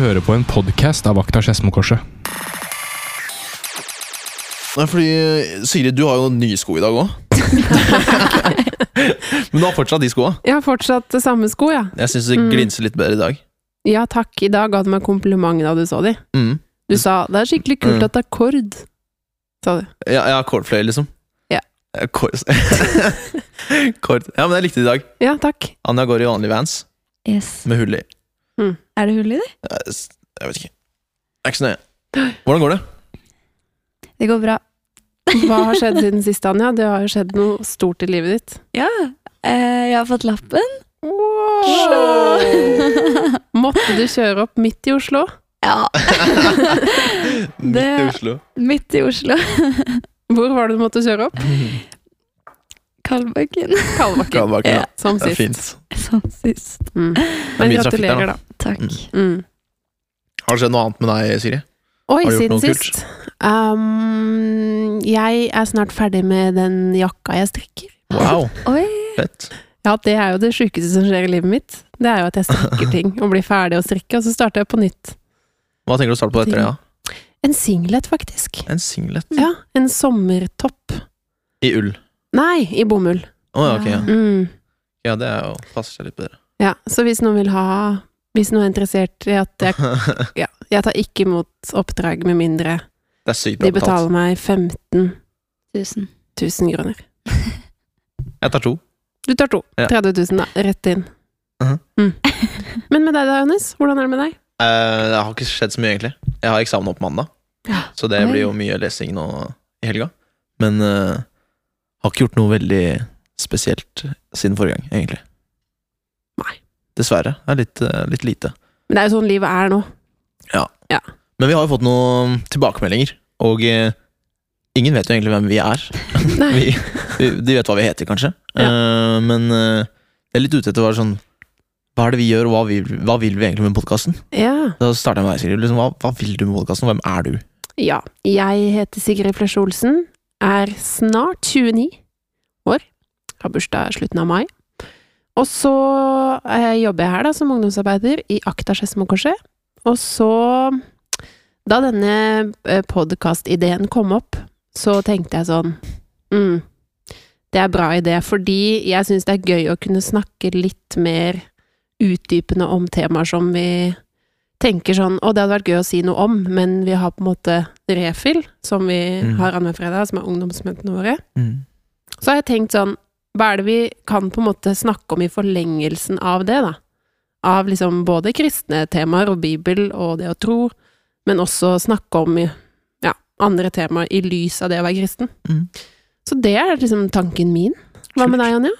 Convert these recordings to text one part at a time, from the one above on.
hører på en podkast av Akta Skedsmokorset. Nei, fordi Sigrid, du har jo nye sko i dag òg. Men du har fortsatt de skoa. Jeg har fortsatt samme sko, ja. Jeg syns det Mm. glinser litt bedre i dag. Ja takk, i dag ga du meg kompliment da du så de. Mm. Du sa 'det er skikkelig kult Mm. at det er kord', sa du. Ja, ja kordfløye, liksom. Ja. Kord. Kord. Ja, men jeg likte det i dag. Ja, takk. Anja går i vanlige vans Yes. med hull i. Er det hull i det? Jeg vet ikke. Jeg er ikke så nøye. Hvordan går det? Det går bra. Hva har skjedd siden sist, Anja? Det har jo skjedd noe stort i livet ditt. Ja, eh, jeg har fått lappen. Måtte du kjøre opp midt i Oslo? Ja, Midt i Oslo. midt i Oslo. Hvor var det du måtte kjøre opp? Kalbakken. Kalbakken. Kalbakken, ja. Som Det sist. fint. Som sist. Mm. Men gratulerer, da. da. Takk. Mm. Har det skjedd noe annet med deg, Siri? Oi, Har du gjort siden kult? sist. Um, jeg er snart ferdig med den jakka jeg strikker. Wow, Oi. fett. Ja, det er jo det sjukeste som skjer i livet mitt. Det er jo at jeg strikker ting og blir ferdig å strikke, og så starter jeg på nytt. Hva tenker du å starte på etter det? Ja? En singlet, faktisk. En singlet Ja, en sommertopp. i ull. Nei, i bomull. Å ja, ok. Ja. Mm. ja, det er jo passer seg litt bedre. Ja, så hvis noen vil ha Hvis noen er interessert i at jeg Ja, jeg tar ikke imot oppdrag med mindre Det er sykt bra de betaler betalt. meg 15 Tusen. 000 kroner. Jeg tar to. Du tar to. Ja. 30 000, da. Rett inn. Mhm. mm. Men med deg da, Jonis? Hvordan er det med deg? Eh, det har ikke skjedd så mye, egentlig. Jeg har eksamen opp mandag, så det Oi. blir jo mye lesing nå i helga. Men eh, har ikke gjort noe veldig spesielt siden forrige gang, egentlig. Nei. Dessverre. Det er litt, eh, litt lite. Men det er jo sånn livet er nå. Ja Men vi har jo fått noen tilbakemeldinger, og eh, ingen vet jo egentlig hvem vi er. Vi, vi, de vet hva vi heter, kanskje. Eh, men uh, jeg er litt ute etter hva, sånn, hva er det vi gjør, og hva vil, hva vil vi egentlig med podkasten? Ja. Da starter jeg med deg, Sigrid. Liksom, hva, hva vil du med podkasten? Hvem er du? ja. Jeg heter Sigrid Flesch Olsen. Er snart 29 år. Har bursdag slutten av mai. Og så eh, jobber jeg her da som ungdomsarbeider i Akta Skedsmokorset. Og så, da denne podkast-ideen kom opp, så tenkte jeg sånn mm, Det er bra idé, fordi jeg syns det er gøy å kunne snakke litt mer utdypende om temaer som vi tenker sånn Å, det hadde vært gøy å si noe om, men vi har på en måte refill, som vi Mm. har annenhver fredag, som er ungdomsmøtene våre. Så har jeg tenkt sånn Hva er det vi kan på en måte snakke om i forlengelsen av det, da? Av liksom både kristne temaer og Bibel og det å tro, men også snakke om ja, andre temaer i lys av det å være kristen. Mm. Så det er liksom tanken min. Hva med deg, Anja?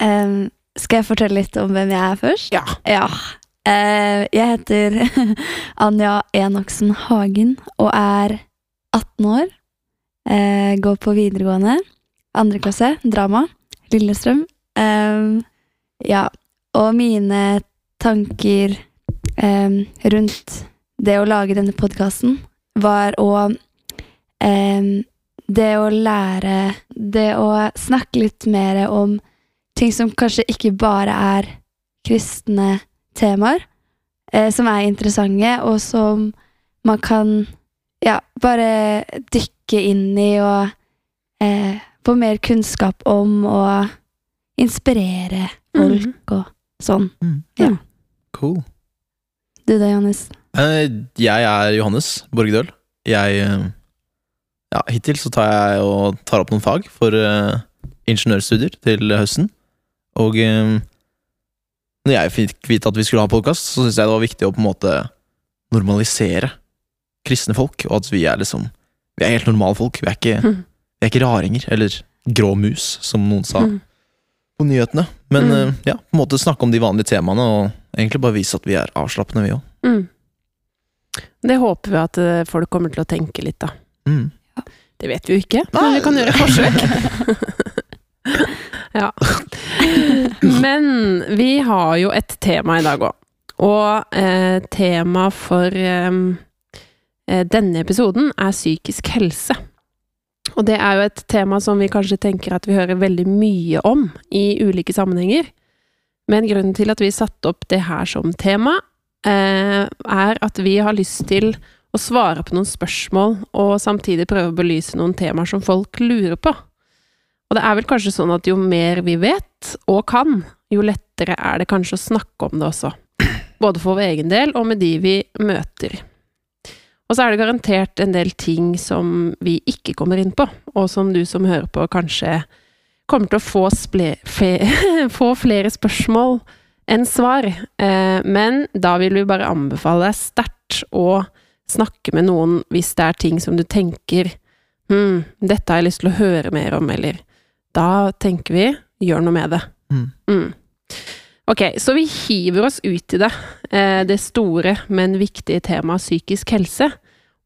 Um, skal jeg fortelle litt om hvem jeg er først? Ja. Ja. Eh, jeg heter Anja Enoksen Hagen og er 18 år. Eh, går på videregående. Andre klasse, drama. Lillestrøm. Em, ja. Og mine tanker rundt det å lage denne podkasten var å Det å lære Det å snakke litt mer om ting som kanskje ikke bare er kristne temaer, eh, som er interessante, og som man kan ja, bare dykke inn i og eh, få mer kunnskap om og inspirere folk og sånn. Ja. Cool. Du da, Johannes? Eh, jeg er Johannes Borgdøl. Jeg eh, Ja, hittil så tar jeg og tar opp noen fag for uh, ingeniørstudier til høsten. Og eh, når jeg fikk vite at vi skulle ha podkast, så syntes jeg det var viktig å på en måte normalisere kristne folk, og at vi er liksom Vi er helt normale folk. Vi er ikke, mm. vi er ikke raringer, eller grå mus, som noen sa Mm. på nyhetene. Men Mm. eh, ja, på en måte snakke om de vanlige temaene, og egentlig bare vise at vi er avslappende, vi òg. Mm. Det håper vi at eh, folk kommer til å tenke litt, da. Mm. Det vet vi jo ikke, men vi kan gjøre forsøk. ja. Men vi har jo et tema i dag òg. Og eh, tema for eh, eh, denne episoden er psykisk helse. Og det er jo et tema som vi kanskje tenker at vi hører veldig mye om i ulike sammenhenger. Men grunnen til at vi satte opp det her som tema, eh, er at vi har lyst til å svare på noen spørsmål, og samtidig prøve å belyse noen temaer som folk lurer på. Og det er vel kanskje sånn at jo mer vi vet og kan, jo lettere er det kanskje å snakke om det også. Både for vår egen del og med de vi møter. Og så er det garantert en del ting som vi ikke kommer inn på, og som du som hører på kanskje kommer til å få, sple, fe, få flere spørsmål enn svar. Eh, men da vil vi bare anbefale deg sterkt å snakke med noen hvis det er ting som du tenker Hm, dette har jeg lyst til å høre mer om, eller Da tenker vi gjør noe med det. Mm. Mm. Ok, så vi hiver oss ut i det. Eh, det store, men viktige temaet psykisk helse.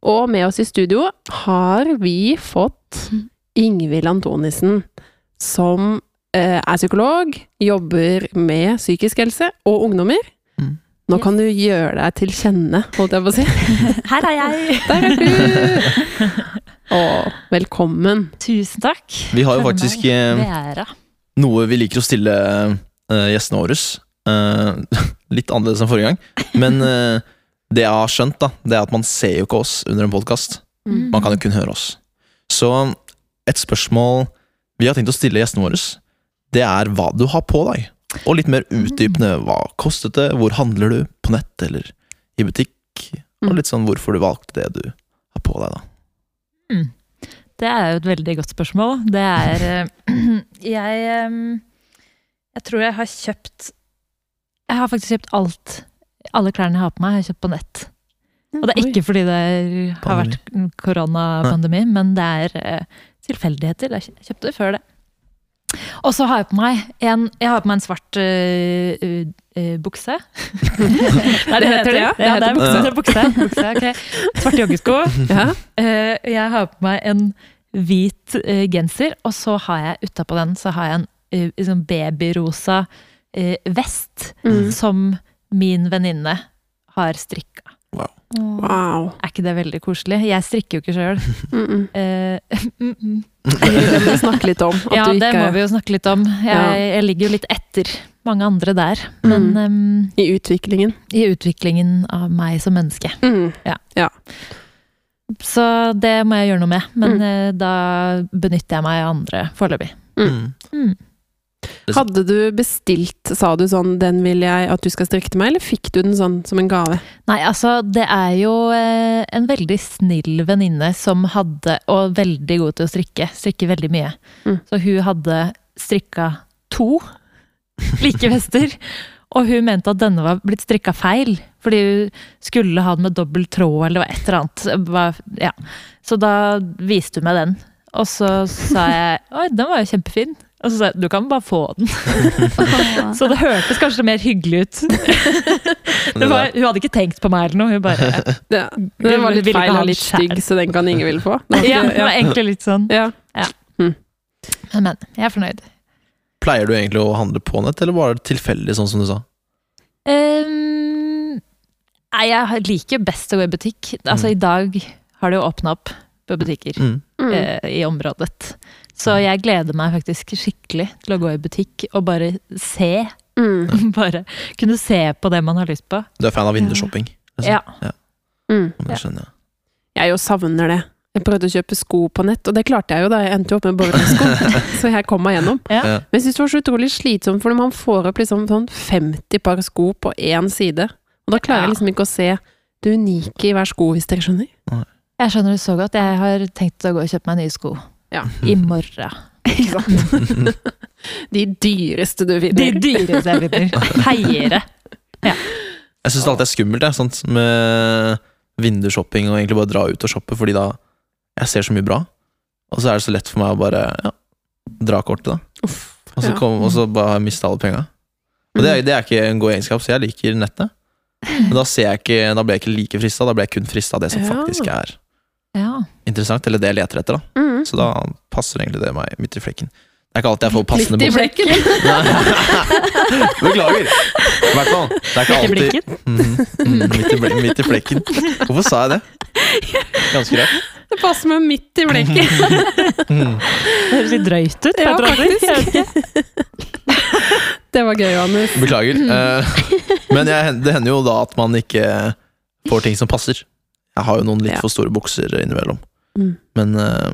Og med oss i studio har vi fått Ingvild Antonissen, som eh, er psykolog, jobber med psykisk helse og ungdommer. Nå kan du gjøre deg til kjenne, holdt jeg på å si. Her er jeg! Der er du! Å, velkommen. Tusen takk. Vi har jo faktisk eh, noe vi liker å stille eh, gjestene våre. Eh, litt annerledes enn forrige gang. Men eh, det jeg har skjønt, da, det er at man ser jo ikke oss under en podkast. Mm. Man kan jo kun høre oss. Så et spørsmål vi har tenkt å stille gjestene våre, det er hva du har på deg. Og litt mer utdypende. Hva kostet det? Hvor handler du? På nett eller i butikk? Og Mm. litt sånn hvorfor du valgte det du har på deg, da. Det er jo et veldig godt spørsmål. Det er eh, Jeg Jeg tror jeg har kjøpt Jeg har faktisk kjøpt alt. Alle klærne jeg har på meg, har jeg kjøpt på nett. Og det er ikke fordi det er- har vært koronapandemi, men det er eh, tilfeldigheter. Jeg kjøpte det før det. Og så har jeg på meg en, jeg har på meg en svart uh, uh, bukse. det Det heter det, ja? Det Ja, heter det er bukse. Det er bukse. bukse okay. Svarte joggesko. Ja. Uh, jeg har på meg en hvit genser, og så har jeg utapå den så har jeg en liksom babyrosa vest Mm. som min venninne har strikka. Wow. Er ikke det veldig koselig? Jeg strikker jo ikke sjøl. Mm -mm. Eh, mm. Det må vi snakke litt om. At ja, du det ikke må vi jo snakke litt om. Jeg, Ja. jeg ligger jo litt etter mange andre der. Men Mm. em, I utviklingen. i utviklingen av meg som menneske. Mm. Så det må jeg gjøre noe med. Men Mm. eh, da benytter jeg meg av andre foreløpig. Mm. Hadde du bestilt, sa du sånn, den vil jeg at du skal strikke til meg, eller fikk du den sånn som en gave? Nei, altså, det er jo eh, en veldig snill venninne som hadde, og veldig god til å strikke, strikker veldig mye. Mm. Så hun hadde strikka to like vester, og hun mente at denne var blitt strikka feil, fordi hun skulle ha den med dobbel tråd eller et eller annet. Ja. Så da viste hun meg den, og så sa jeg oi, den var jo kjempefin. Og så sa jeg du kan bare få den. Så det hørtes kanskje mer hyggelig ut. Det var, hun hadde ikke tenkt på meg eller noe. Hun bare Det, den var litt feil og litt stygg, så den kan ingen vil få. Det Ja, det var egentlig litt sånn. ja. Men, men. Jeg er fornøyd. Pleier du egentlig å handle på nett, eller var det tilfeldig, sånn som du sa? Um, nei, jeg liker best å gå i butikk. Altså, Mm. i dag har det jo åpna opp på butikker Mm. Mm. eh, i området. Så jeg gleder meg faktisk skikkelig til å gå i butikk og bare se. Mm. Bare kunne se på det man har lyst på. Du er fan av vindusshopping? liksom? Ja. Mm. Ja, det skjønner jeg. Jeg jo savner det. Jeg prøvde å kjøpe sko på nett, og det klarte jeg jo da. Jeg endte jo opp med borresko, så jeg kom meg gjennom. Ja. Men jeg synes det var så utrolig slitsomt, for når man får opp liksom sånn 50 par sko på én side, og da klarer jeg liksom ikke å se det unike i hver sko, hvis dere skjønner. Jeg skjønner det så godt. Jeg har tenkt å gå og kjøpe meg nye sko. Ja. I morgen. Ikke sant? De dyreste du De dyreste jeg finner. Heiere. Jeg syns det alltid er skummelt jeg, sånt, med vindusshopping og egentlig bare dra ut og shoppe, fordi da jeg ser så mye bra. Og så er det så lett for meg å bare ja, dra kortet, da. Uff, Og så, ja. kom, og så bare miste alle penga. Og det, er- det er ikke en god egenskap, så jeg liker nettet. Men da, ser jeg ikke, da blir jeg ikke like frista, da blir jeg kun frista av det som Ja. faktisk er Ja. interessant, eller det jeg leter etter. da Mm. Så da passer egentlig det meg midt i flekken. Det er ikke alltid jeg får passende Litt i flekken. Beklager! I hvert fall. Det er ikke Midt alltid mm, Mhm, mhm, midt, i ble, midt i flekken. Hvorfor sa jeg det? Ganske rart. Det passer meg midt i flekken. Mhm. Det høres litt drøyt ut. Ja, faktisk. Det var gøy, Johannes. Beklager. Eh, men jeg, det hender jo da at man ikke får ting som passer. Jeg har jo noen litt Ja. for store bukser innimellom. Mm. Men uh,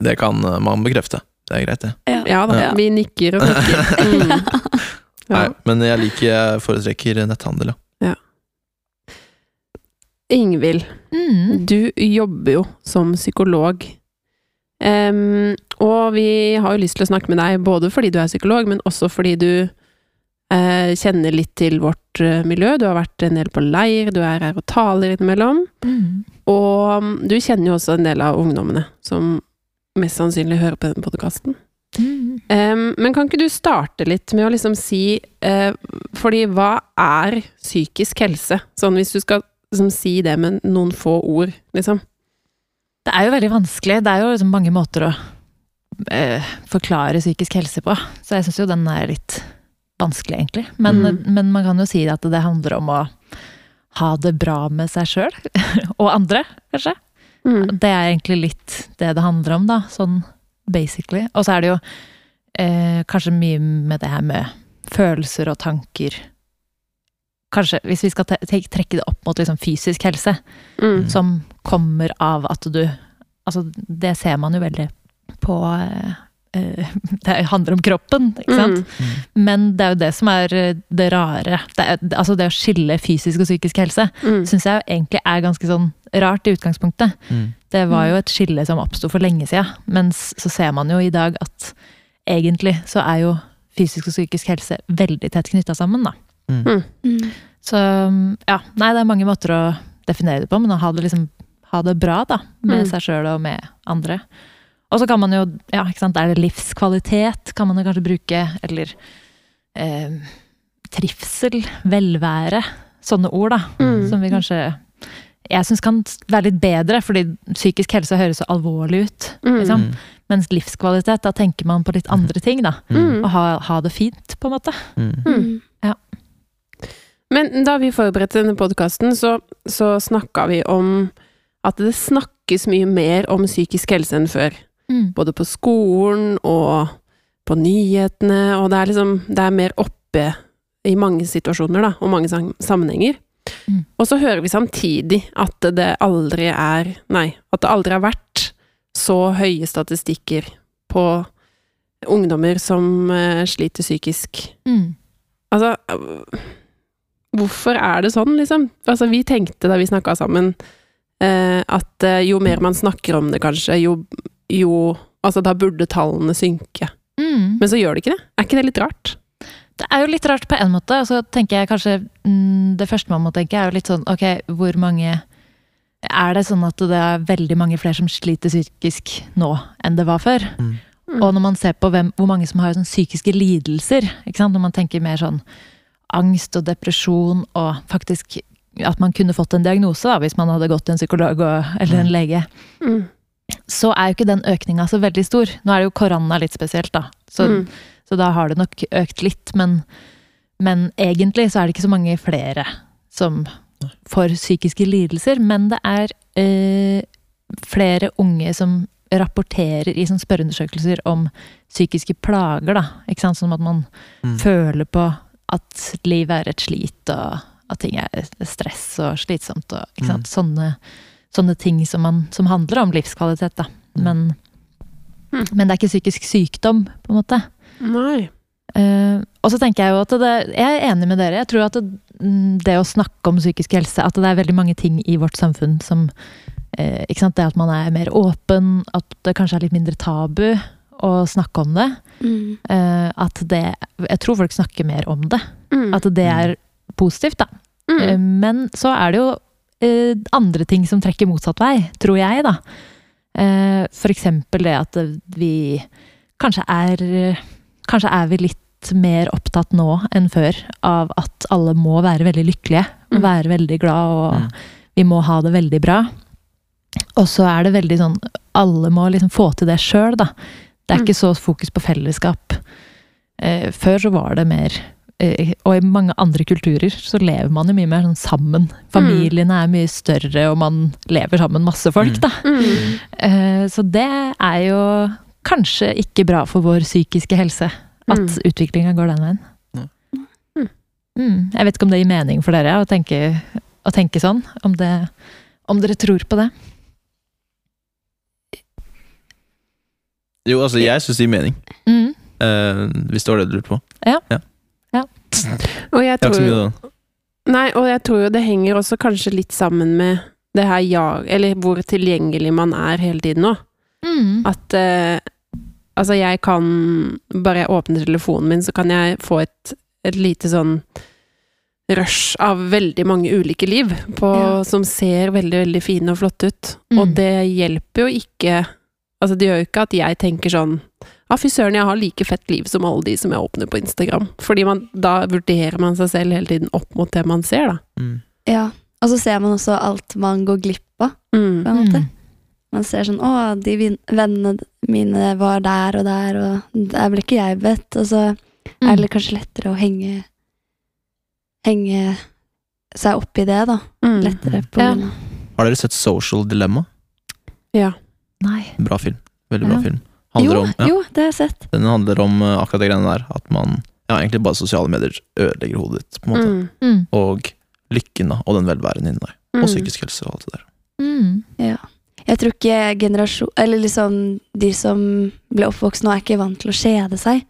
det kan man bekrefte. Det er greit, det. Ja da, Ja. vi nikker og nikker. Mm. Ja. Nei, men jeg liker, jeg foretrekker netthandel, ja. Ingvild, Mm. du jobber jo som psykolog. Um, og vi har jo lyst til å snakke med deg både fordi du er psykolog, men også fordi du kjenner litt til vårt eh, miljø. Du har vært en del på leir, du er her og taler innimellom. Mm. Og mm, du kjenner jo også en del av ungdommene som mest sannsynlig hører på denne podkasten. Mm. Um, men kan ikke du starte litt med å liksom si uh, Fordi hva er psykisk helse? Sånn hvis du skal liksom, si det med noen få ord, liksom. Det er jo veldig vanskelig. Det er jo liksom mange måter å uh, forklare psykisk helse på. Så jeg syns jo den er litt vanskelig, egentlig. Men, Mm. men man kan jo si at det handler om å ha det bra med seg sjøl. Og andre, kanskje. Mm. Det er egentlig litt det det handler om, da. Sånn basically. Og så er det jo eh, kanskje mye med det her med følelser og tanker. Kanskje, hvis vi skal trekke det opp mot liksom fysisk helse, Mm. som kommer av at du Altså, det ser man jo veldig på eh, Det handler om kroppen, ikke sant? Mm. Men det er jo det som er eh, det rare. Det, er, altså det å skille fysisk og psykisk helse Mm. syns jeg jo egentlig er ganske sånn rart i utgangspunktet. Mm. Det var jo et skille som oppsto for lenge siden, mens så ser man jo i dag at egentlig så er jo fysisk og psykisk helse veldig tett knytta sammen, da. Mm. Mm. Så ja, nei, det er mange måter å definere det på, men å ha det liksom ha det bra, da, med Mm. seg sjøl og med andre. Og så kan man jo, ja, ikke sant, er det livskvalitet, kan man jo kanskje bruke, eller eh, trivsel, velvære, sånne ord, da, Mm. som vi kanskje jeg syns kan være litt bedre, fordi psykisk helse høres så alvorlig ut. Mm. Liksom. Mm. Mens livskvalitet, da tenker man på litt andre ting, da. Mm. Og ha, ha det fint, på en måte. Mm. Mm. Men da vi forberedte denne podkasten, så, så snakka vi om at det snakkes mye mer om psykisk helse enn før. Mm. Både på skolen og på nyhetene, og det er liksom Det er mer oppe i mange situasjoner, da, og mange sammenhenger. Mm. Og så hører vi samtidig at det aldri er Nei, at det aldri har vært så høye statistikker på ungdommer som eh, sliter psykisk. Mm. Altså Hvorfor er det sånn, liksom? Altså, vi tenkte da vi snakka sammen, eh, at eh, jo mer man snakker om det, kanskje, jo, jo Altså, da burde tallene synke. Mm. Men så gjør det ikke det. Er ikke det litt rart? Det er jo litt rart på en måte, og så tenker jeg kanskje mm, Det første man må tenke, er jo litt sånn ok, hvor mange Er det sånn at det er veldig mange flere som sliter psykisk nå enn det var før? Mm. Mm. Og når man ser på hvem, hvor mange som har sånn psykiske lidelser, ikke sant? når man tenker mer sånn angst og depresjon, og faktisk at man kunne fått en diagnose da, hvis man hadde gått til en psykolog og, eller en lege, Mm. Så er jo ikke den økninga så veldig stor. Nå er det jo korona litt spesielt, da. Så, Mm. så da har det nok økt litt, men, men egentlig så er det ikke så mange flere som får psykiske lidelser. Men det er øh, flere unge som rapporterer i sånn spørreundersøkelser om psykiske plager, da. Ikke sant? Sånn at man Mm. føler på at livet er et slit, og at ting er stress og slitsomt, og ikke sant. Sånne, sånne ting som, man, som handler om livskvalitet, da. Men, Mm. men det er ikke psykisk sykdom, på en måte. Nei. Uh, og så tenker jeg jo at det, jeg er enig med dere. Jeg tror at det, mm, det å snakke om psykisk helse, at det er veldig mange ting i vårt samfunn som uh, ikke sant, Det at man er mer åpen, at det kanskje er litt mindre tabu å snakke om det. Mm. Uh, at det Jeg tror folk snakker mer om det. Mm. At det er positivt, da. Mm. Men så er det jo eh, andre ting som trekker motsatt vei, tror jeg, da. Eh, For eksempel det at vi kanskje er Kanskje er vi litt mer opptatt nå enn før av at alle må være veldig lykkelige. Mm. være veldig glad, og Mm. vi må ha det veldig bra. Og så er det veldig sånn Alle må liksom få til det sjøl, da. Det er Mm. ikke så fokus på fellesskap. Eh, før så var det mer Og i mange andre kulturer så lever man jo mye mer sånn sammen. Familiene er mye større, og man lever sammen masse folk, Mm. da. Mm. Eh, så det er jo kanskje ikke bra for vår psykiske helse. At Mm. utviklinga går den veien. Mm. Mm. Jeg vet ikke om det gir mening for dere å tenke, å tenke sånn. Om, det, om dere tror på det. Jo, altså, jeg syns det gir mening. Mm. Uh, hvis det var det du lurte på. Og jeg tror, det er ikke nei, og jeg tror jo det henger også kanskje litt sammen med det her ja, eller hvor tilgjengelig man er hele tiden nå. Mm. At eh, altså jeg kan Bare jeg åpner telefonen min, så kan jeg få et, et lite sånn rush av veldig mange ulike liv på, Ja. som ser veldig, veldig fine og flotte ut. Mm. Og det hjelper jo ikke Altså, det gjør jo ikke at jeg tenker sånn Ja, fy søren, jeg har like fett liv som alle de som jeg åpner på Instagram. Fordi man, da vurderer man seg selv hele tiden opp mot det man ser, da. mm. Ja. Og så ser man også alt man går glipp av, Mm. på en måte. Mm. Man ser sånn Å, de vennene mine var der og der, og der ble ikke jeg bedt. Og så Mm. er det kanskje lettere å henge Henge seg opp i det, da. Mm. Lettere på Ja. Har dere sett Social Dilemma? Ja. Nei. Bra film. Veldig bra Ja. film. Handler Jo, om, ja, jo, det har jeg sett. Den handler om uh, akkurat det greiene der. At man Ja, egentlig bare sosiale medier ødelegger hodet ditt, på en måte. Mm. Mm. Og lykken, da. Og den velværen inni deg. Mm. Og psykisk helse og alt det der. Mm. Ja. Jeg tror ikke generasjon Eller liksom de som ble oppvokst nå, er ikke vant til å kjede seg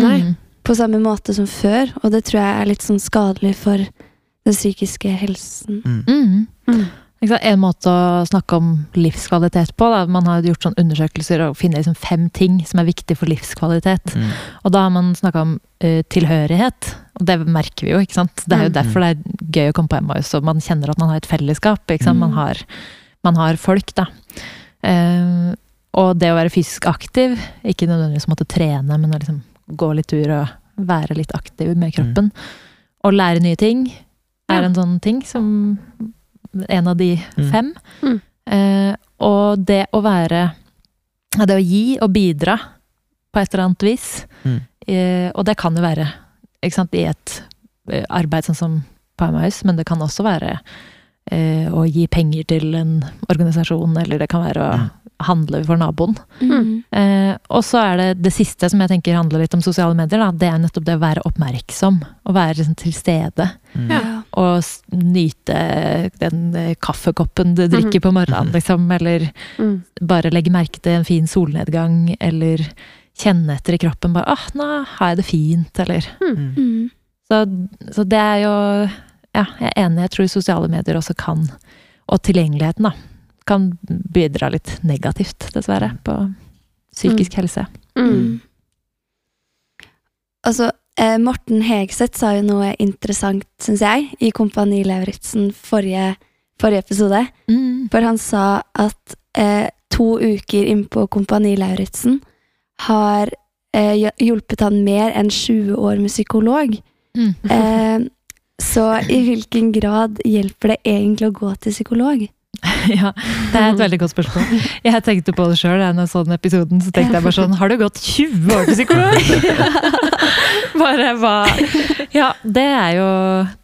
Nei. Mm. på samme måte som før, og det tror jeg er litt sånn skadelig for den psykiske helsen. Mm. Mm. Mm. En måte å snakke om livskvalitet på. Da. Man har gjort sånn undersøkelser og finner liksom fem ting som er viktig for livskvalitet. Mm. Og da har man snakka om uh, tilhørighet, og det merker vi jo. ikke sant? Det er jo Mm. derfor det er gøy å komme på Emmaus, og man kjenner at man har et fellesskap. ikke sant? Man, Mm. har, man har folk, da. Uh, og det å være fysisk aktiv, ikke nødvendigvis måtte trene, men å liksom gå litt tur og være litt aktiv med kroppen. Og lære nye ting er Ja. en sånn ting som En av de Mm. fem. Mm. Eh, og det å være Det å gi og bidra på et eller annet vis. Mm. Eh, og det kan jo være ikke sant, i et eh, arbeid sånn som på men det kan også være eh, å gi penger til en organisasjon, eller det kan være å Mm. handle for naboen. Mm. Eh, og så er det det siste som jeg tenker handler litt om sosiale medier. Da. Det er nettopp det å være oppmerksom. Å være liksom til stede. Mm. Ja. Og nyte den eh, kaffekoppen du drikker på morgenen, Mhm. liksom. Eller Mm. bare legge merke til en fin solnedgang. Eller kjenne etter i kroppen. Bare 'Åh, nå har jeg det fint', eller Mm. Mm. så, så det er jo Ja, jeg er enig. Jeg tror sosiale medier også kan, og tilgjengeligheten, da, kan bidra litt negativt, dessverre, på psykisk helse. Mm. Mm. Altså, eh, Morten Hegseth sa jo noe interessant, syns jeg, i Kompani Lauritzen forrige, forrige episode. Mm. For han sa at eh, to uker innpå Kompani Lauritzen har eh, hjulpet han mer enn 20 år med psykolog. Mm. Eh, så i hvilken grad hjelper det egentlig å gå til psykolog? Ja, det er et veldig godt spørsmål. Jeg tenkte på det sjøl da jeg så den episoden. Så tenkte jeg bare sånn Har du gått 20 år til psykolog?! bare hva Ja, det er jo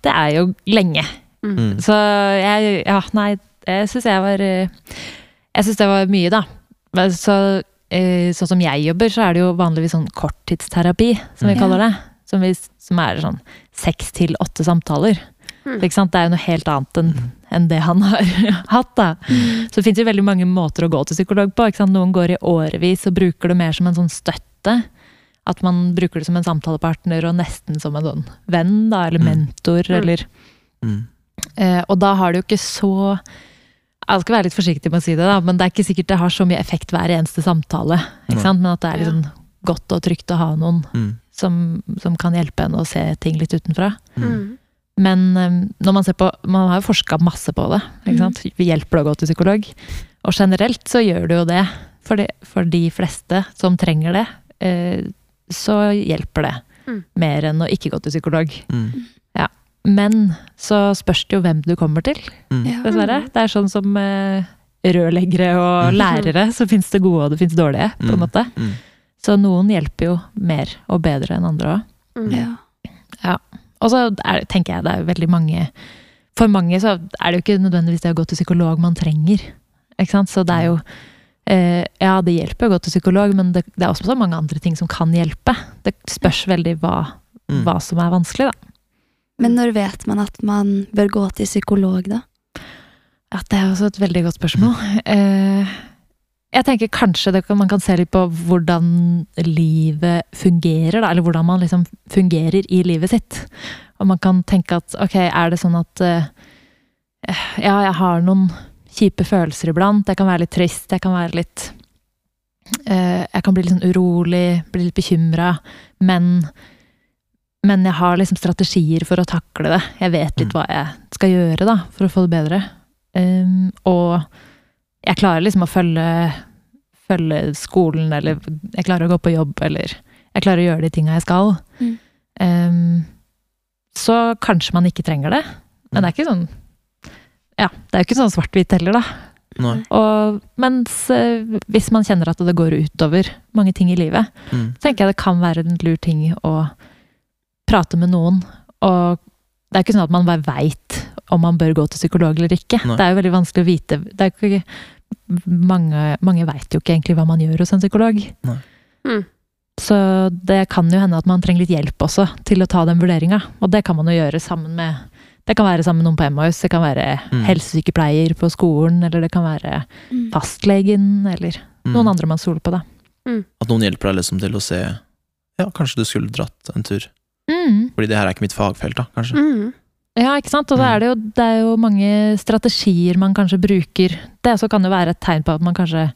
Det er jo lenge. Mm. Så jeg Ja, nei, jeg syns jeg var Jeg syns det var mye, da. Så, eh, sånn som jeg jobber, så er det jo vanligvis sånn korttidsterapi, som vi kaller det. Som, vi, som er sånn seks til åtte samtaler. Mm. Ikke sant? Det er jo noe helt annet enn enn det han har hatt. da. Så det fins jo veldig mange måter å gå til psykolog på. Ikke sant? Noen går i årevis og bruker det mer som en sånn støtte. At man bruker det som en samtalepartner og nesten som en sånn venn, da, eller Mm. mentor, Mm. eller Mm. eh, Og da har det jo ikke så Jeg skal være litt forsiktig med å si det, da, men det er ikke sikkert det har så mye effekt hver eneste samtale. Ikke sant? Men at det er liksom godt og trygt å ha noen Mm. som, som kan hjelpe en å se ting litt utenfra. Mm. Men eh, når man ser på Man har jo forska masse på det. Ikke sant? Hjelper det å gå til psykolog? Og generelt så gjør det jo det. For de, for de fleste som trenger det, eh, så hjelper det. Mm. Mer enn å ikke gå til psykolog. Mm. Men så spørs det jo hvem du kommer til, Mm. Dessverre. Det er sånn som eh, rørleggere og Mm. lærere, så fins det gode og det fins dårlige. på en Mm. måte. Mm. Så noen hjelper jo mer og bedre enn andre òg. Mm. Ja. Og så er, tenker jeg det er veldig mange For mange så er det jo ikke nødvendigvis det å gå til psykolog man trenger. Ikke sant? Så det er jo eh, Ja, det hjelper å gå til psykolog, men det, det er også så mange andre ting som kan hjelpe. Det spørs veldig hva, Mm. hva som er vanskelig, da. Men når vet man at man bør gå til psykolog, da? Ja, det er også et veldig godt spørsmål. Eh, jeg tenker kanskje det man kan se litt på hvordan livet fungerer, da, eller hvordan man liksom fungerer i livet sitt. Og man kan tenke at ok, er det sånn at uh, ja, jeg har noen kjipe følelser iblant. Jeg kan være litt trist, jeg kan være litt uh, Jeg kan bli litt sånn urolig, bli litt bekymra, men men jeg har liksom strategier for å takle det. Jeg vet litt Mm. hva jeg skal gjøre da, for å få det bedre. Um, og jeg klarer liksom å følge, følge skolen, eller jeg klarer å gå på jobb, eller jeg klarer å gjøre de tinga jeg skal. Mm. Um, så kanskje man ikke trenger det. Men det er ikke sånn Ja, det er jo ikke sånn svart-hvitt heller, da. Nei. Og, mens hvis man kjenner at det går utover mange ting i livet, Mm. så tenker jeg det kan være en lur ting å prate med noen. Og det er ikke sånn at man bare veit om man bør gå til psykolog eller ikke. Nei. Det er jo veldig vanskelig å vite. Det er ikke, mange mange veit jo ikke egentlig hva man gjør hos en psykolog. Nei. Mm. Så det kan jo hende at man trenger litt hjelp også til å ta den vurderinga. Og det kan man jo gjøre sammen med Det kan være sammen med noen på Emmaus, det kan være Mm. helsesykepleier på skolen, eller det kan være Mm. fastlegen, eller Mm. noen andre man stoler på, da. At noen hjelper deg liksom til å se Ja, kanskje du skulle dratt en tur. Mm. Fordi det her er ikke mitt fagfelt, da, kanskje. Ja, ikke sant? Og så Mm. er det, jo, det er jo mange strategier man kanskje bruker. Det så kan jo være et tegn på at man kanskje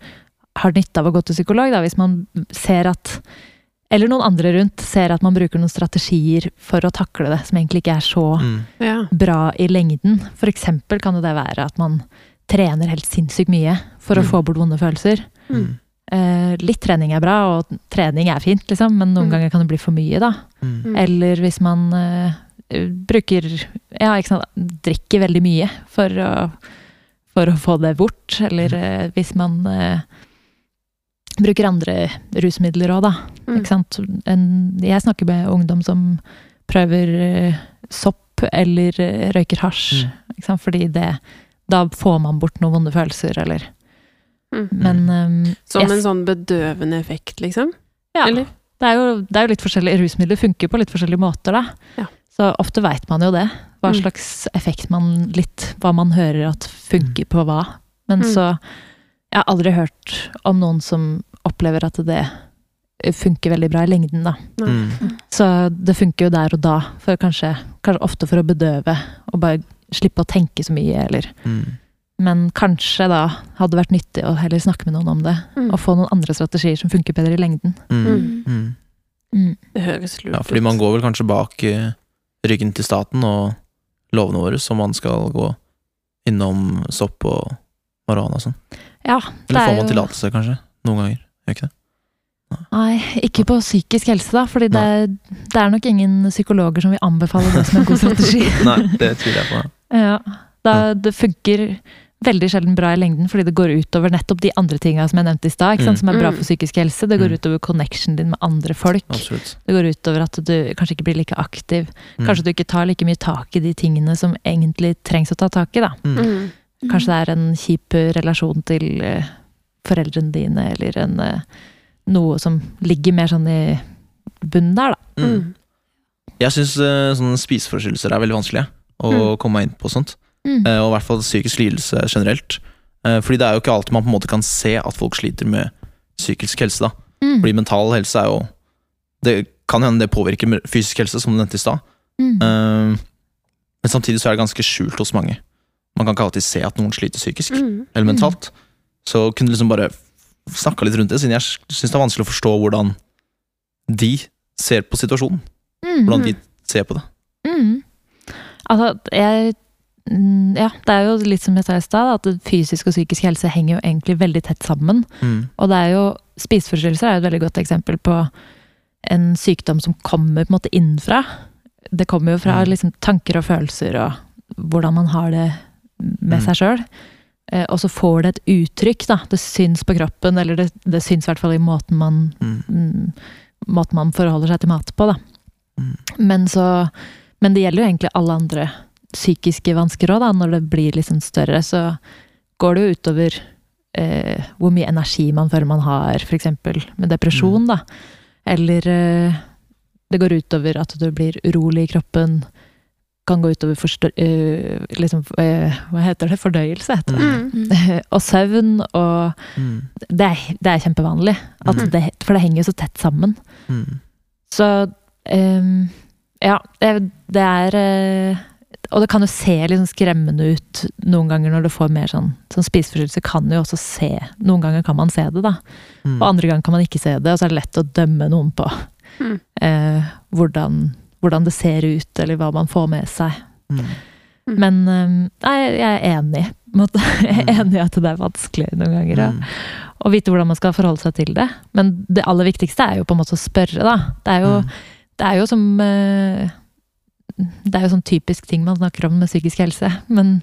har nytte av å gå til psykolog, da, hvis man ser at Eller noen andre rundt ser at man bruker noen strategier for å takle det, som egentlig ikke er så Mm. Ja. bra i lengden. For eksempel kan det være at man trener helt sinnssykt mye for å Mm. få bort vonde følelser. Mm. Eh, litt trening er bra, og trening er fint, liksom, men noen Mm. ganger kan det bli for mye, da. Mm. Mm. Eller hvis man eh, bruker Ja, ikke sant. Drikker veldig mye for å, for å få det bort. Eller mm. hvis man eh, bruker andre rusmidler òg, da. Mm. Ikke sant. En, jeg snakker med ungdom som prøver eh, sopp eller eh, røyker hasj. Mm. Ikke sant? Fordi det Da får man bort noen vonde følelser, eller Mm. Men eh, Som jeg- en sånn bedøvende effekt, liksom? ja. Eller? Det er, jo, det er jo litt forskjellige Rusmidler funker på litt forskjellige måter, da. Ja. Så ofte veit man jo det. Hva Mm. slags effekt man litt Hva man hører at funker på hva. Men Mm. så Jeg har aldri hørt om noen som opplever at det funker veldig bra i lengden, da. Mm. Så det funker jo der og da, for kanskje, kanskje ofte for å bedøve og bare slippe å tenke så mye, eller Mm. Men kanskje da hadde det vært nyttig å heller snakke med noen om det. Mm. Og få noen andre strategier som funker bedre i lengden. Mm. Mm. Mm. Det høres lurt Ja, fordi man går vel kanskje bak eh, ryggen til staten og lovene våre, som man skal gå innom sopp og marihuana og sånn. Ja, det Eller er får man tillatelse, kanskje? Noen ganger. Gjør ikke det? Nei, ikke på psykisk helse, da. Fordi det, er- det er nok ingen psykologer som vil anbefale det som en god strategi. Nei, det tviler jeg på. ja, da, det funker veldig sjelden bra i lengden, fordi det går utover nettopp de andre tinga som jeg nevnte i stad, Mm. som er bra Mm. for psykisk helse. Det går Mm. utover connection din med andre folk. Absolutt. Det går utover at du kanskje ikke blir like aktiv. Mm. Kanskje du ikke tar like mye tak i de tingene som egentlig trengs å ta tak i, da. Mm. Mm. Kanskje det er en kjip relasjon til eh, foreldrene dine, eller en, eh, noe som ligger mer sånn i bunnen der, da. Jeg syns sånne spiseforstyrrelser er veldig vanskelig å Mm. komme inn på sånt. Mm. Eh, og i hvert fall psykisk lidelse generelt. Eh, fordi det er jo ikke alltid man på en måte kan se at folk sliter med psykisk helse. da Mm. Fordi mental helse er jo Det kan hende det påvirker fysisk helse, som du nevnte i stad. Mm. Eh, men samtidig så er det ganske skjult hos mange. Man kan ikke alltid se at noen sliter psykisk Mm. eller mentalt. Så kunne liksom bare snakka litt rundt det, siden jeg syns det er vanskelig å forstå hvordan de ser på situasjonen. Mm. Hvordan de ser på det. Mm. Altså, jeg mm, Ja, det er jo litt som jeg sa i stad, at fysisk og psykisk helse henger jo egentlig veldig tett sammen. Mm. Og det er jo Spiseforstyrrelser er jo et veldig godt eksempel på en sykdom som kommer på en måte innenfra. Det kommer jo fra Mm. liksom, tanker og følelser og hvordan man har det med Mm. seg sjøl. Eh, og så får det et uttrykk, da. Det syns på kroppen, eller det, det syns i hvert fall i måten man Mm. mm, måten man forholder seg til mat på, da. Mm. Men så Men det gjelder jo egentlig alle andre psykiske vansker òg, da. Når det blir liksom større, så går det jo utover eh, hvor mye energi man føler man har, f.eks. med depresjon, da. Eller eh, det går utover at du blir urolig i kroppen. Kan gå utover forstå, eh, liksom, eh, Hva heter det? Fordøyelse, heter det. Mm. Mm. og søvn og Mm. Det er, det er kjempevanlig. At Mm. det, for det henger jo så tett sammen. Mm. Så ehm, ja, det, det er eh, Og det kan jo se litt sånn skremmende ut noen ganger når du får mer sånn Sånn spiseforstyrrelse kan jo også se Noen ganger kan man se det, da. Mm. Og andre ganger kan man ikke se det, og så er det lett å dømme noen på Mm. eh, hvordan, hvordan det ser ut, eller hva man får med seg. Mm. Mm. Men ehm, nei, jeg er enig. måte. Jeg er enig i at det er vanskelig noen ganger. ja. Mm. å vite hvordan man skal forholde seg til det. Men det aller viktigste er jo på en måte å spørre, da. Det er jo, Mm. det er jo som eh, Det er jo sånn typisk ting man snakker om med psykisk helse. Men,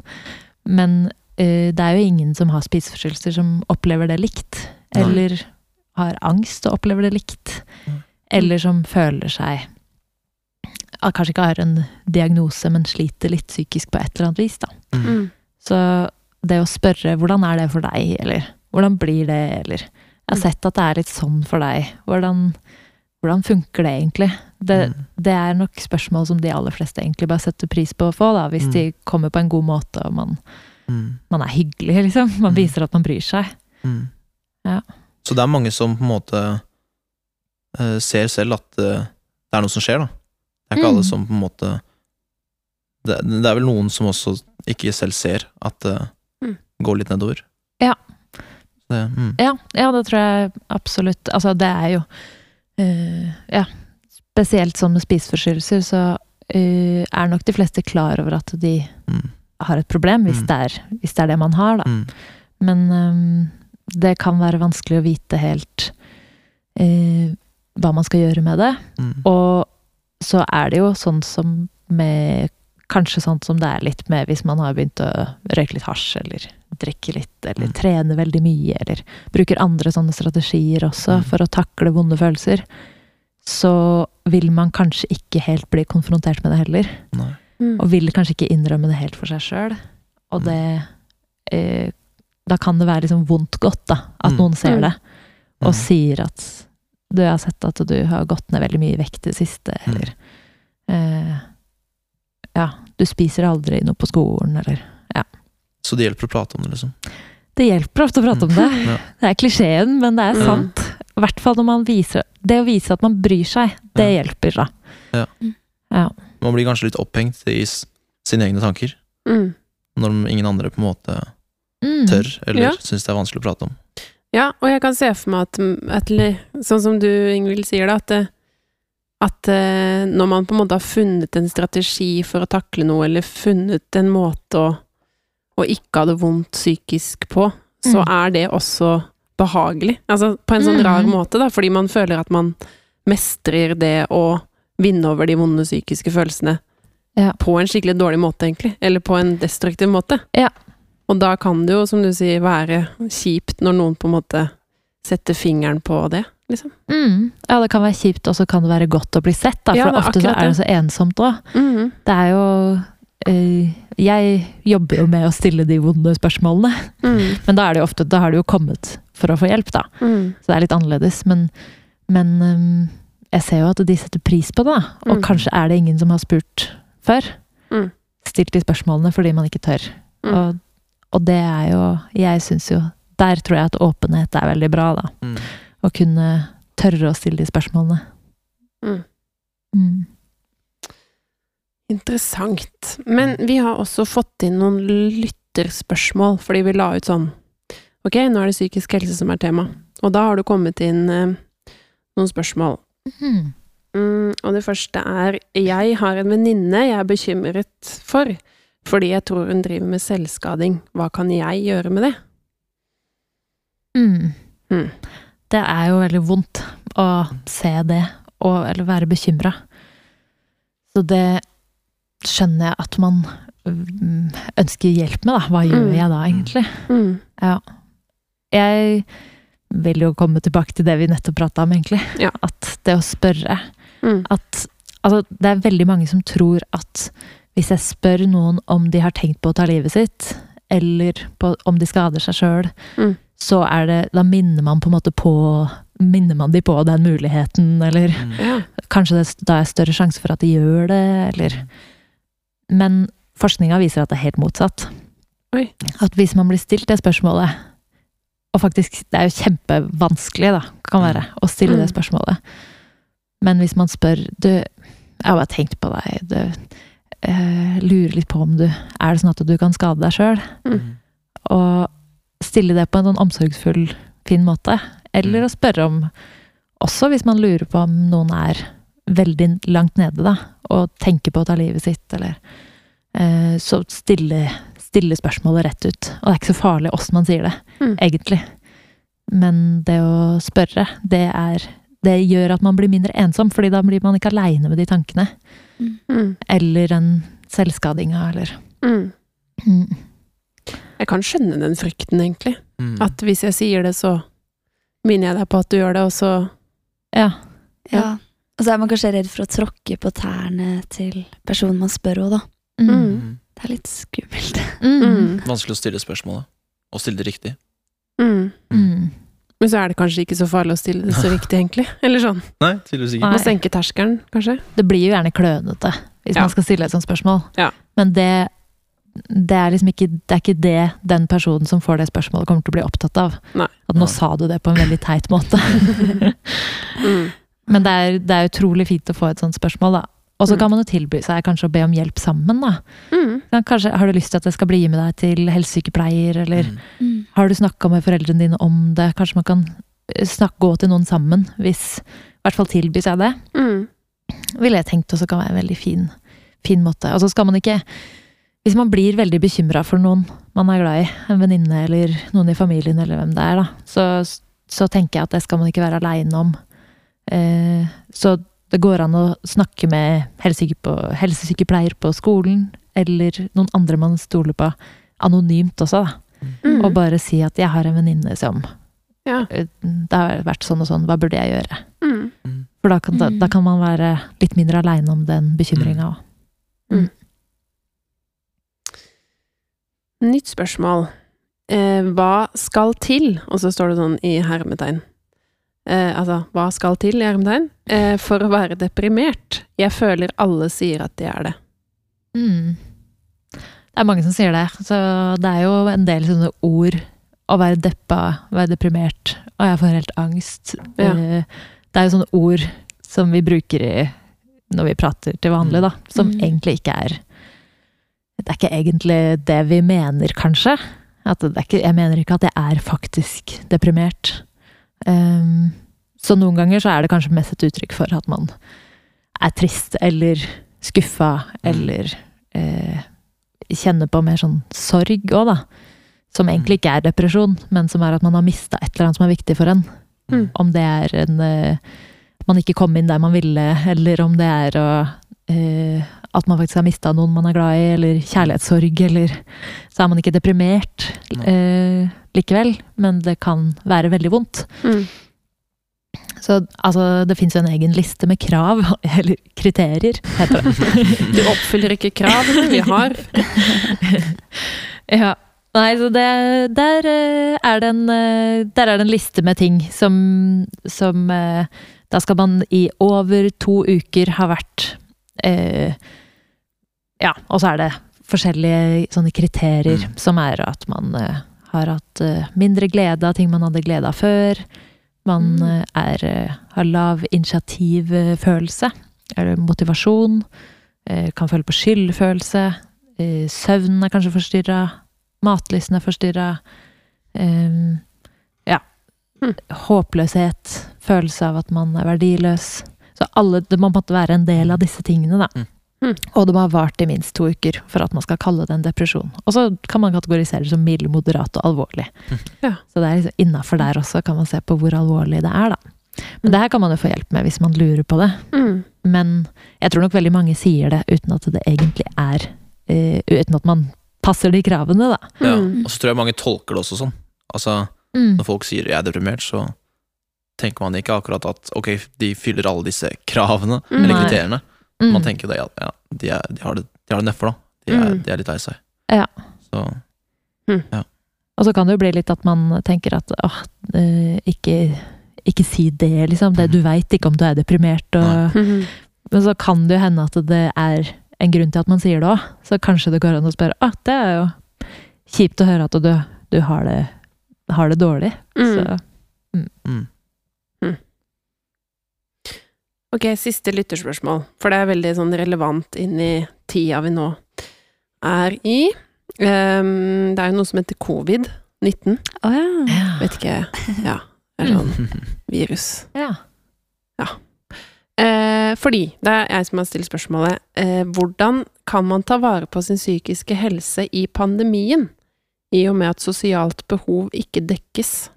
men uh, det er jo ingen som har spiseforstyrrelser som opplever det likt. Nei. Eller har angst og opplever det likt. Nei. Eller som føler seg at Kanskje ikke har en diagnose, men sliter litt psykisk på et eller annet vis. da. Mm. Mm. Så det å spørre hvordan er det for deg, eller hvordan blir det, eller jeg har Mm. sett at det er litt sånn for deg, hvordan, hvordan funker det egentlig? Det, Mm. det er nok spørsmål som de aller fleste egentlig bare setter pris på å få, da, hvis Mm. de kommer på en god måte og man, Mm. man er hyggelig, liksom. Man Mm. viser at man bryr seg. Mm. Ja. Så det er mange som på en måte uh, ser selv at uh, det er noe som skjer, da. Det er ikke Mm. alle som på en måte det, det er vel noen som også ikke selv ser at det uh, går litt nedover. Ja. Det, mm. Ja, ja, det tror jeg absolutt. Altså, det er jo eh, Ja, spesielt sånn med spiseforstyrrelser, så uh, er nok de fleste klar over at de Mm. har et problem, hvis, Mm. det, er, hvis det er det man har, da. Mm. Men um, det kan være vanskelig å vite helt uh, hva man skal gjøre med det. Mm. Og så er det jo sånn som med Kanskje sånn som det er litt med hvis man har begynt å røyke litt hasj, eller drikke litt, eller Mm. trene veldig mye, eller bruker andre sånne strategier også Mm. for å takle vonde følelser, så vil man kanskje ikke helt bli konfrontert med det heller. Mm. Og vil kanskje ikke innrømme det helt for seg sjøl. Og Mm. det eh, Da kan det være liksom vondt godt, da. At Mm. noen ser Mm. det, og Mm. sier at du har sett at du har gått ned veldig mye i vekt i det siste, Mm. eller eh, Ja, du spiser aldri noe på skolen, eller Så det hjelper å prate om det, liksom. Det hjelper ofte å prate om det. Ja. Det er klisjeen, men det er sant. I hvert fall når man viser Det å vise at man bryr seg, det hjelper, da. Ja. Ja. Man blir kanskje litt opphengt i sine egne tanker, Mm. når ingen andre på en måte Mm. tør, eller Ja. syns det er vanskelig å prate om. Ja, og jeg kan se for meg at, at sånn som du, Ingvild, sier det, at, det- at eh, når man på en måte har funnet en strategi for å takle noe, eller funnet en måte å, å ikke ha det vondt psykisk på, så Mm. er det også behagelig. Altså på en sånn Mm. rar måte, da, fordi man føler at man mestrer det å vinne over de vonde psykiske følelsene Ja. på en skikkelig dårlig måte, egentlig. Eller på en destruktiv måte. Ja. Og da kan det jo, som du sier, være kjipt når noen på en måte setter fingeren på det, liksom. Mm. Ja, det kan være kjipt, og så kan det være godt å bli sett, da, for Ja, ofte så er det så ensomt òg. Mhm. Det er jo Jeg jobber jo med å stille de vonde spørsmålene, Mm. men da er det jo ofte Da har du jo kommet for å få hjelp, da. Mm. Så det er litt annerledes. Men, men ehm, jeg ser jo at de setter pris på det, da. Og Mm. kanskje er det ingen som har spurt før. Mm. Stilt de spørsmålene fordi man ikke tør. Mm. Og, og det er jo Jeg syns jo Der tror jeg at åpenhet er veldig bra, da. Mm. Å kunne tørre å stille de spørsmålene. Mm. Mm. Interessant. Men vi har også fått inn noen lytterspørsmål, fordi vi la ut sånn Ok, nå er det psykisk helse som er tema. Og da har det kommet inn eh, noen spørsmål. Mhm. Mm, og det første er Jeg har en venninne jeg er bekymret for, fordi jeg tror hun driver med selvskading. Hva kan jeg gjøre med det? Mm. Mm. Det er jo veldig vondt å se det, og, eller være bekymra. Så det skjønner jeg at man mm, ønsker hjelp med, da. Hva gjør Mm. jeg da, egentlig? Mm. Ja. Jeg vil jo komme tilbake til det vi nettopp prata om, egentlig. Ja. At det å spørre Mm. at Altså, det er veldig mange som tror at hvis jeg spør noen om de har tenkt på å ta livet sitt, eller på, om de skader seg sjøl, Mm. så er det Da minner man på en måte på Minner man de på den muligheten, eller Mm. Kanskje det da er større sjanse for at de gjør det, eller Men forskninga viser at det er helt motsatt. Oi. At hvis man blir stilt det spørsmålet Og faktisk, det er jo kjempevanskelig, da, kan være, å stille det Mm. spørsmålet. Men hvis man spør Du, jeg har bare tenkt på deg. Du, eh, lurer litt på om du Er det sånn at du kan skade deg sjøl? Mm. Og stille det på en sånn omsorgsfull, fin måte. Eller Mm. å spørre om Også hvis man lurer på om noen er veldig langt nede, da, og tenker på å ta livet sitt, eller eh, Så stille, stille spørsmålet rett ut. Og det er ikke så farlig åssen man sier det, Mm. egentlig. Men det å spørre, det er Det gjør at man blir mindre ensom, fordi da blir man ikke aleine med de tankene. Mm. Eller den selvskadinga, eller Mm. mm. Jeg kan skjønne den frykten, egentlig. Mm. At hvis jeg sier det, så minner jeg deg på at du gjør det, og så Ja. Ja. Og så er man kanskje redd for å tråkke på tærne til personen man spør òg, da. Mm. Mm. Det er litt skummelt. Mm. mm. Vanskelig å stille spørsmålet. Og stille det riktig. Mm. Mm. Men så er det kanskje ikke så farlig å stille det så riktig, egentlig. Eller sånn. Nei, tydeligvis ikke. Nei. Man senker terskelen, kanskje. Det blir jo gjerne klønete hvis Ja. man skal stille et sånt spørsmål. Ja. Men det, det er liksom ikke det, er ikke det den personen som får det spørsmålet, kommer til å bli opptatt av. Nei. At nå Ja. sa du det på en veldig teit måte. Mm. Men det er, det er utrolig fint å få et sånt spørsmål, da. Og så Mm. kan man jo tilby seg kanskje å be om hjelp sammen, da. Mm. Kanskje har du lyst til at jeg skal bli med deg til helsesykepleier, eller Mm. Har du snakka med foreldrene dine om det? Kanskje man kan eh, snakke, gå til noen sammen, hvis I hvert fall tilby seg det. Mm. ville jeg tenkt også kan være en veldig fin, fin måte. Og så skal man ikke Hvis man blir veldig bekymra for noen man er glad i, en venninne eller noen i familien eller hvem det er, da, så, så tenker jeg at det skal man ikke være aleine om. Eh, så det går an å snakke med helsesykepleier på skolen, eller noen andre man stoler på, anonymt også, da. Mm. Og bare si at 'jeg har en venninne som Ja. eh, Det har vært sånn og sånn, hva burde jeg gjøre?' Mm. For da kan, da, Mm. da kan man være litt mindre aleine om den bekymringa òg. Nytt spørsmål. Eh, hva skal til? Og så står det sånn i hermetegn. Eh, altså, hva skal til i hermetegn? Eh, for å være deprimert. Jeg føler alle sier at de er det. Mm. Det er mange som sier det, så det er jo en del sånne ord. Å være deppa, være deprimert, og jeg får helt angst. Ja. Eh, Det er jo sånne ord som vi bruker i, når vi prater til vanlig, da, som Mm. egentlig ikke er Det er ikke egentlig det vi mener, kanskje. At det er ikke, jeg mener ikke at jeg er faktisk deprimert. Um, så noen ganger så er det kanskje mest et uttrykk for at man er trist eller skuffa eller eh, kjenner på mer sånn sorg òg, da. Som egentlig ikke er depresjon, men som er at man har mista et eller annet som er viktig for en. Mm. Om det er en eh, man ikke kom inn der man ville, eller om det er å eh, at man faktisk har mista noen man er glad i, eller kjærlighetssorg, eller Så er man ikke deprimert eh, likevel, men det kan være veldig vondt. Mm. Så altså, det fins jo en egen liste med krav, eller kriterier, heter det. Du oppfyller ikke kravene vi har. ja. Nei, så det, der, eh, er det en, eh, der er det en liste med ting som, som eh, Da skal man i over to uker ha vært eh, Ja, og så er det forskjellige sånne kriterier, Mm. som er at man eh, har hatt eh, mindre glede av ting man hadde glede av før. Man Mm. eh, er, eh, har lav initiativfølelse, eller motivasjon. kan føle på skyldfølelse. Søvnen er kanskje forstyrra. Matlysten er forstyrra. Ja. Mm. Håpløshet. Følelse av at man er verdiløs. Så alle, det må på en måte være en del av disse tingene, da. Mm. Mm. Og det må ha vart i minst to uker for at man skal kalle det en depresjon. Og så kan man kategorisere det som mild, moderat og alvorlig. Ja. Så det er liksom innafor der også kan man se på hvor alvorlig det er, da. Men Mm. det her kan man jo få hjelp med hvis man lurer på det. Mm. Men jeg tror nok veldig mange sier det uten at det egentlig er uh, Uten at man passer de kravene, da. Ja. Mm. Og så tror jeg mange tolker det også sånn. Altså, Mm. når folk sier 'jeg er deprimert', så tenker man ikke akkurat at ok, de fyller alle disse kravene, Mm. eller Nei. kriteriene. Mm. Man tenker det, ja, ja de, er, de har det, de har det nedfor, da. De er, Mm. de er litt lei seg. Ja. Så Og Og så kan det jo bli litt at man tenker at åh, eh, ikke, ikke si det, liksom. Det, du veit ikke om du er deprimert. Og, Mhm. men så kan det jo hende at det er en grunn til at man sier det òg. Så kanskje det går an å spørre ah, det er jo kjipt å høre at du, du har, det, har det dårlig. Mm. Så Mm. Ok, siste lytterspørsmål, for det er veldig sånn relevant inn i tida vi nå er i. Um, det er jo noe som heter covid-19. Å ja. Vet ikke Ja, det er sånn virus. ja. Eh, fordi, det er jeg som har stilt spørsmålet, eh, hvordan kan man ta vare på sin psykiske helse i pandemien, i og med at sosialt behov ikke dekkes?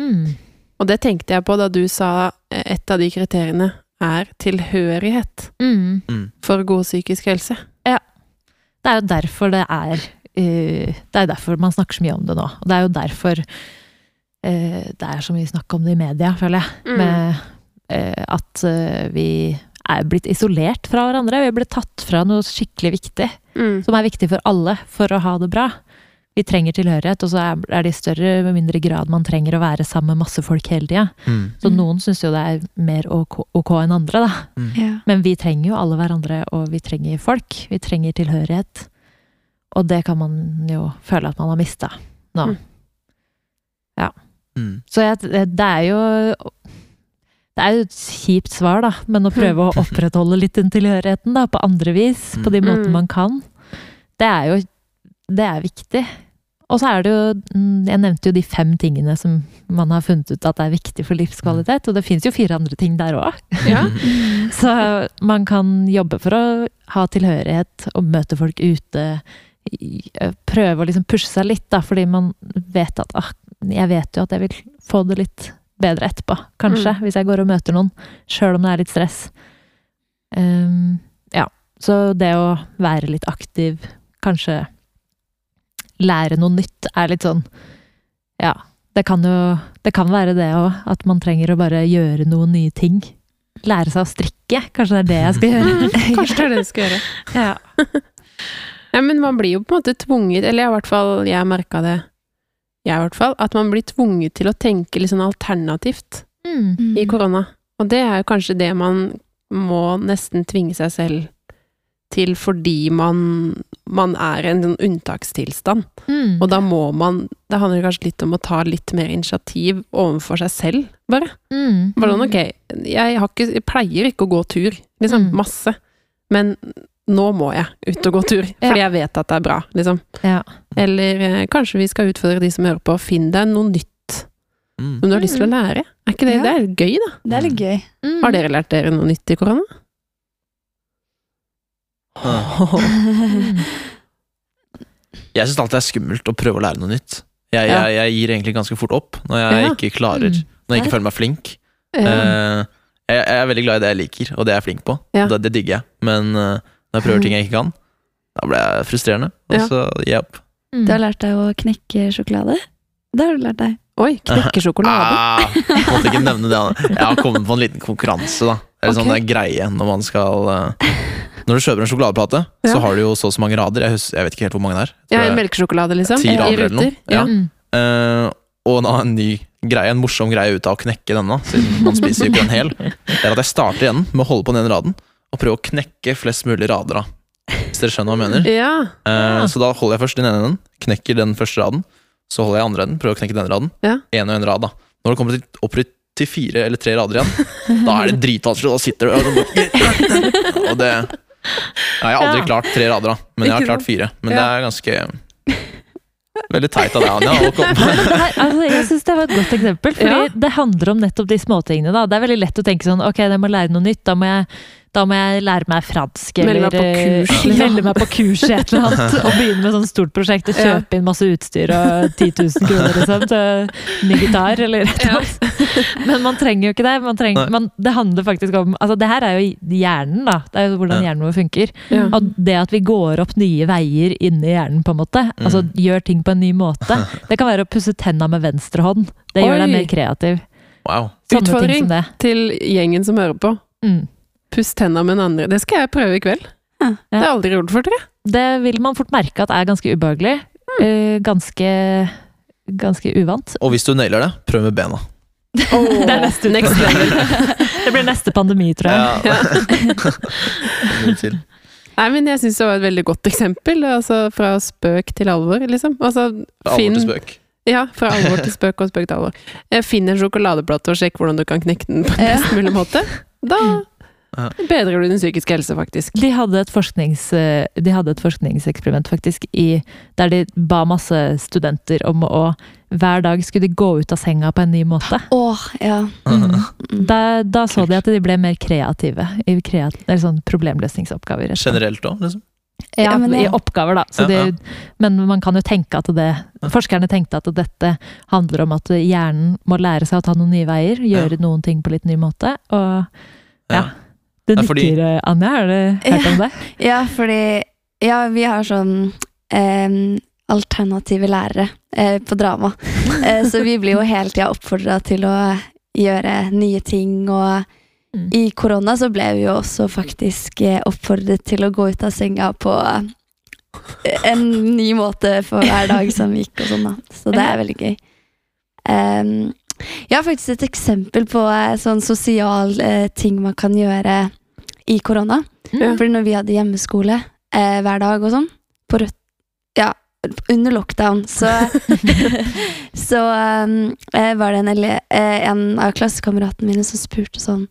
Mm. Og det tenkte jeg på da du sa eh, et av de kriteriene er tilhørighet Mm. Mm. for god psykisk helse. Ja. Det er jo derfor det er uh, Det er derfor man snakker så mye om det nå. Og det er jo derfor uh, det er så mye snakk om det i media, føler jeg. Mm. Med uh, at vi er blitt isolert fra hverandre. Vi er blitt tatt fra noe skikkelig viktig, Mm. som er viktig for alle for å ha det bra. Vi trenger tilhørighet, og så er det i større eller mindre grad man trenger å være sammen med masse folk hele tida. Mm. Så noen syns jo det er mer ok, ok enn andre, da. ja. Men vi trenger jo alle hverandre, og vi trenger folk. Vi trenger tilhørighet. Og det kan man jo føle at man har mista nå. Mm. Mm. Så jeg, det er jo Det er jo et kjipt svar, da, men å prøve å opprettholde litt den tilhørigheten da, på andre vis, på de Mm. måtene man kan, det er jo Det er viktig. Og så er det jo mm, Jeg nevnte jo de fem tingene som man har funnet ut at er viktig for livskvalitet, og det fins jo fire andre ting der òg. Ja. Så man kan jobbe for å ha tilhørighet og møte folk ute. Prøve å liksom pushe seg litt, da, fordi man vet at ah, Jeg vet jo at jeg vil få det litt bedre etterpå, kanskje, Mm. hvis jeg går og møter noen. Sjøl om det er litt stress. Um, ja. Så det å være litt aktiv, kanskje lære noe nytt, er litt sånn Ja. Det kan jo Det kan være det òg, at man trenger å bare gjøre noen nye ting. Lære seg å strikke. Kanskje det er det jeg skal gjøre. Kanskje det er det du skal gjøre. Ja. Ja, men man blir jo på en måte tvunget, eller i hvert fall jeg merka det, jeg i hvert fall, at man blir tvunget til å tenke litt sånn alternativt Mm. i korona. Og det er jo kanskje det man må nesten tvinge seg selv til fordi man, man er i en sånn unntakstilstand. Mm. Og da må man Det handler kanskje litt om å ta litt mer initiativ overfor seg selv, bare. Mm. Bare sånn, ok, jeg, har ikke, jeg pleier ikke å gå tur, liksom, Mm. masse. Men nå må jeg ut og gå tur, Ja. fordi jeg vet at det er bra, liksom. Ja. Eller eh, kanskje vi skal utfordre de som hører på, finn deg noe nytt Mm. som du har lyst til å lære. Er ikke det, Ja. det er gøy, da? Det er litt gøy. Mm. Har dere lært dere noe nytt i korona? Mm. Jeg syns alltid det er skummelt å prøve å lære noe nytt. Jeg, Ja. jeg, jeg gir egentlig ganske fort opp når jeg Ja. ikke klarer Mm. Når jeg ikke føler meg flink. Ja. Eh, jeg, jeg er veldig glad i det jeg liker, og det jeg er flink på. Ja. Det, det digger jeg. Men eh, når jeg prøver ting jeg ikke kan, da blir jeg frustrerende. Og Ja. så gir jeg opp. Mm. Du har lært deg å knekke sjokolade? Det har du lært deg. Oi, knekke sjokolade. Ah, måtte ikke nevne det. Anne. Jeg har kommet på en liten konkurranse, da. Eller sånn Ok. det er greie når man skal eh, Når du kjøper en sjokoladeplate, Ja. så har du jo så og så mange rader. Jeg, husker, jeg vet ikke helt hvor mange det er. Ja, en melkesjokolade, liksom? Ti rader eller noe. Ja. Mm. Eh, og en, en ny greie, en morsom greie ut av å knekke denne, siden man spiser ikke en hel, det er at jeg starter igjen med å holde på den ene raden, og prøve å knekke flest mulig rader av. Hvis dere skjønner hva jeg mener. Ja. Uh, så da holder jeg først den ene enden, knekker den første raden, så holder jeg andre enden, prøver å knekke den raden. Ja. En og en rad, da. Når det kommer til, opp til fire eller tre rader igjen, da er det dritvanskelig, da sitter du og, og det ja, Jeg har aldri Ja. klart tre rader, da, men jeg har klart fire. Men det er ganske Veldig teit av deg, Anja. å komme- Nei, altså, jeg syns det var et godt eksempel, fordi Ja. det handler om nettopp de småtingene. da. Det er veldig lett å tenke sånn ok, jeg må lære noe nytt, da må jeg, da må jeg lære meg fransk. Melde Eller meg på eh, kurs. melde meg på kurs i et eller annet. Og begynne med sånn stort prosjekt og kjøpe inn masse utstyr og 10 000 kroner liksom, til ny gitar eller et eller annet. Men man trenger jo ikke det. Man trenger, man, det handler faktisk om altså Det her er jo hjernen, da. Det er jo hvordan hjernen vår funker. Og det at vi går opp nye veier inni hjernen, på en måte. Altså Mm. gjør ting på en ny måte. Det kan være å pusse tenna med venstre hånd. Det gjør deg mer kreativ. Wow. Utfordring. Til gjengen som hører på. Mm. Puss tenna med den andre. Det skal jeg prøve i kveld. Ja. Det har jeg aldri gjort før, tror jeg. Det vil man fort merke at er ganske ubehagelig. Mm. Uh, ganske ganske uvant. Og hvis du nailer det, prøv med bena. Det er neste next level. Det blir neste pandemi, tror jeg. Ja. Nei, men jeg syns det var et veldig godt eksempel. Altså fra spøk til alvor, liksom. Altså, Fra alvor til spøk. Ja, fra alvor til spøk og spøk til alvor. Eh, Finn en sjokoladeplate og sjekk hvordan du kan knekke den på en best mulig måte. Da. Bedrer du din psykiske helse, faktisk. De hadde et, forsknings, eh, de hadde et forskningseksperiment faktisk i, der de ba masse studenter om å hver dag skulle de gå ut av senga på en ny måte. Åh, ja. Mm. Mm. Da, da så de at de ble mer kreative i kreat eller sånn problemløsningsoppgaver. Generelt òg, liksom. Ja, Ja, i oppgaver, da. Så Ja, ja. det, men man kan jo tenke at det Forskerne tenkte at dette handler om at hjernen må lære seg å ta noen nye veier. Gjøre noen ting på litt ny måte. Og ja. Du Ja, fordi- Anja. Har du hørt om det? Ja, fordi Ja, vi har sånn em, alternative lærere eh, på drama. Eh, så vi blir jo hele tida oppfordra til å gjøre nye ting, og Mm. i korona så ble vi jo også faktisk eh, oppfordret til å gå ut av senga på eh, en ny måte for hver dag som gikk, og sånn, da. Så det er veldig gøy. Um, jeg har faktisk et eksempel på eh, sånn sosial eh, ting man kan gjøre i korona. Mm. Fordi når vi hadde hjemmeskole eh, hver dag og sånn, på rødt Ja, under lockdown, så Så um, eh, var det en, eh, en av klassekameratene mine som spurte sånn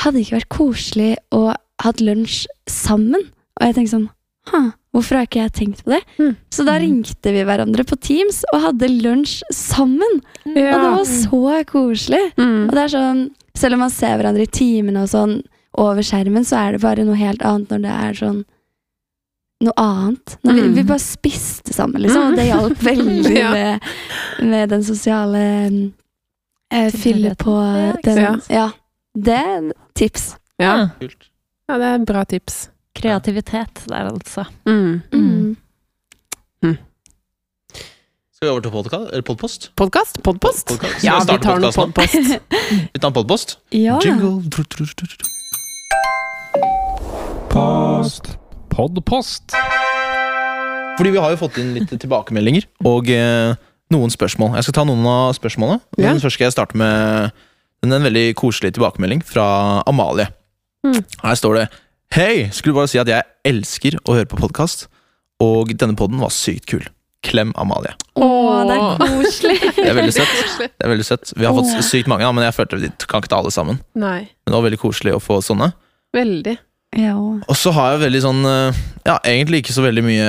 Hadde det ikke vært koselig å hatt lunsj sammen? Og jeg tenkte sånn Hæ, hvorfor har ikke jeg tenkt på det? Mm. Så da ringte vi hverandre på Teams og hadde lunsj sammen. Og det var så koselig. Mm. Og det er sånn, selv om man ser hverandre i timene og sånn over skjermen, så er det bare noe helt annet når det er sånn noe annet. Når vi, Mm. vi bare spiste sammen, liksom, og det hjalp veldig Ja. med, med den sosiale eh, Fylle på Ja, den ja. Ja. Det er tips. Ja. Ja, det er bra tips. kreativitet der, altså. Mm. Mm. Skal vi over til podkast? eller podpost? Podkast? Podpost? Ja, vi tar noe podpost. Vi tar en podpost. Ja. Jingle. Post. Podpost. Fordi vi har jo fått inn litt tilbakemeldinger og eh, noen spørsmål. Jeg skal ta noen av spørsmålene. Ja. Men først skal jeg starte med en, en veldig koselig tilbakemelding fra Amalie. Mm. Her står det Hei! Skulle bare si at jeg elsker å høre på podkast, og denne podden var sykt kul. Klem Amalie. Å, det er koselig. Det er veldig søtt. Det er veldig søtt. Vi har fått sykt mange, men jeg følte vi kan ikke ta alle sammen. Nei. Men det var veldig koselig å få sånne. Veldig. Ja. Og så har jeg veldig sånn eh, Ja, egentlig ikke så veldig mye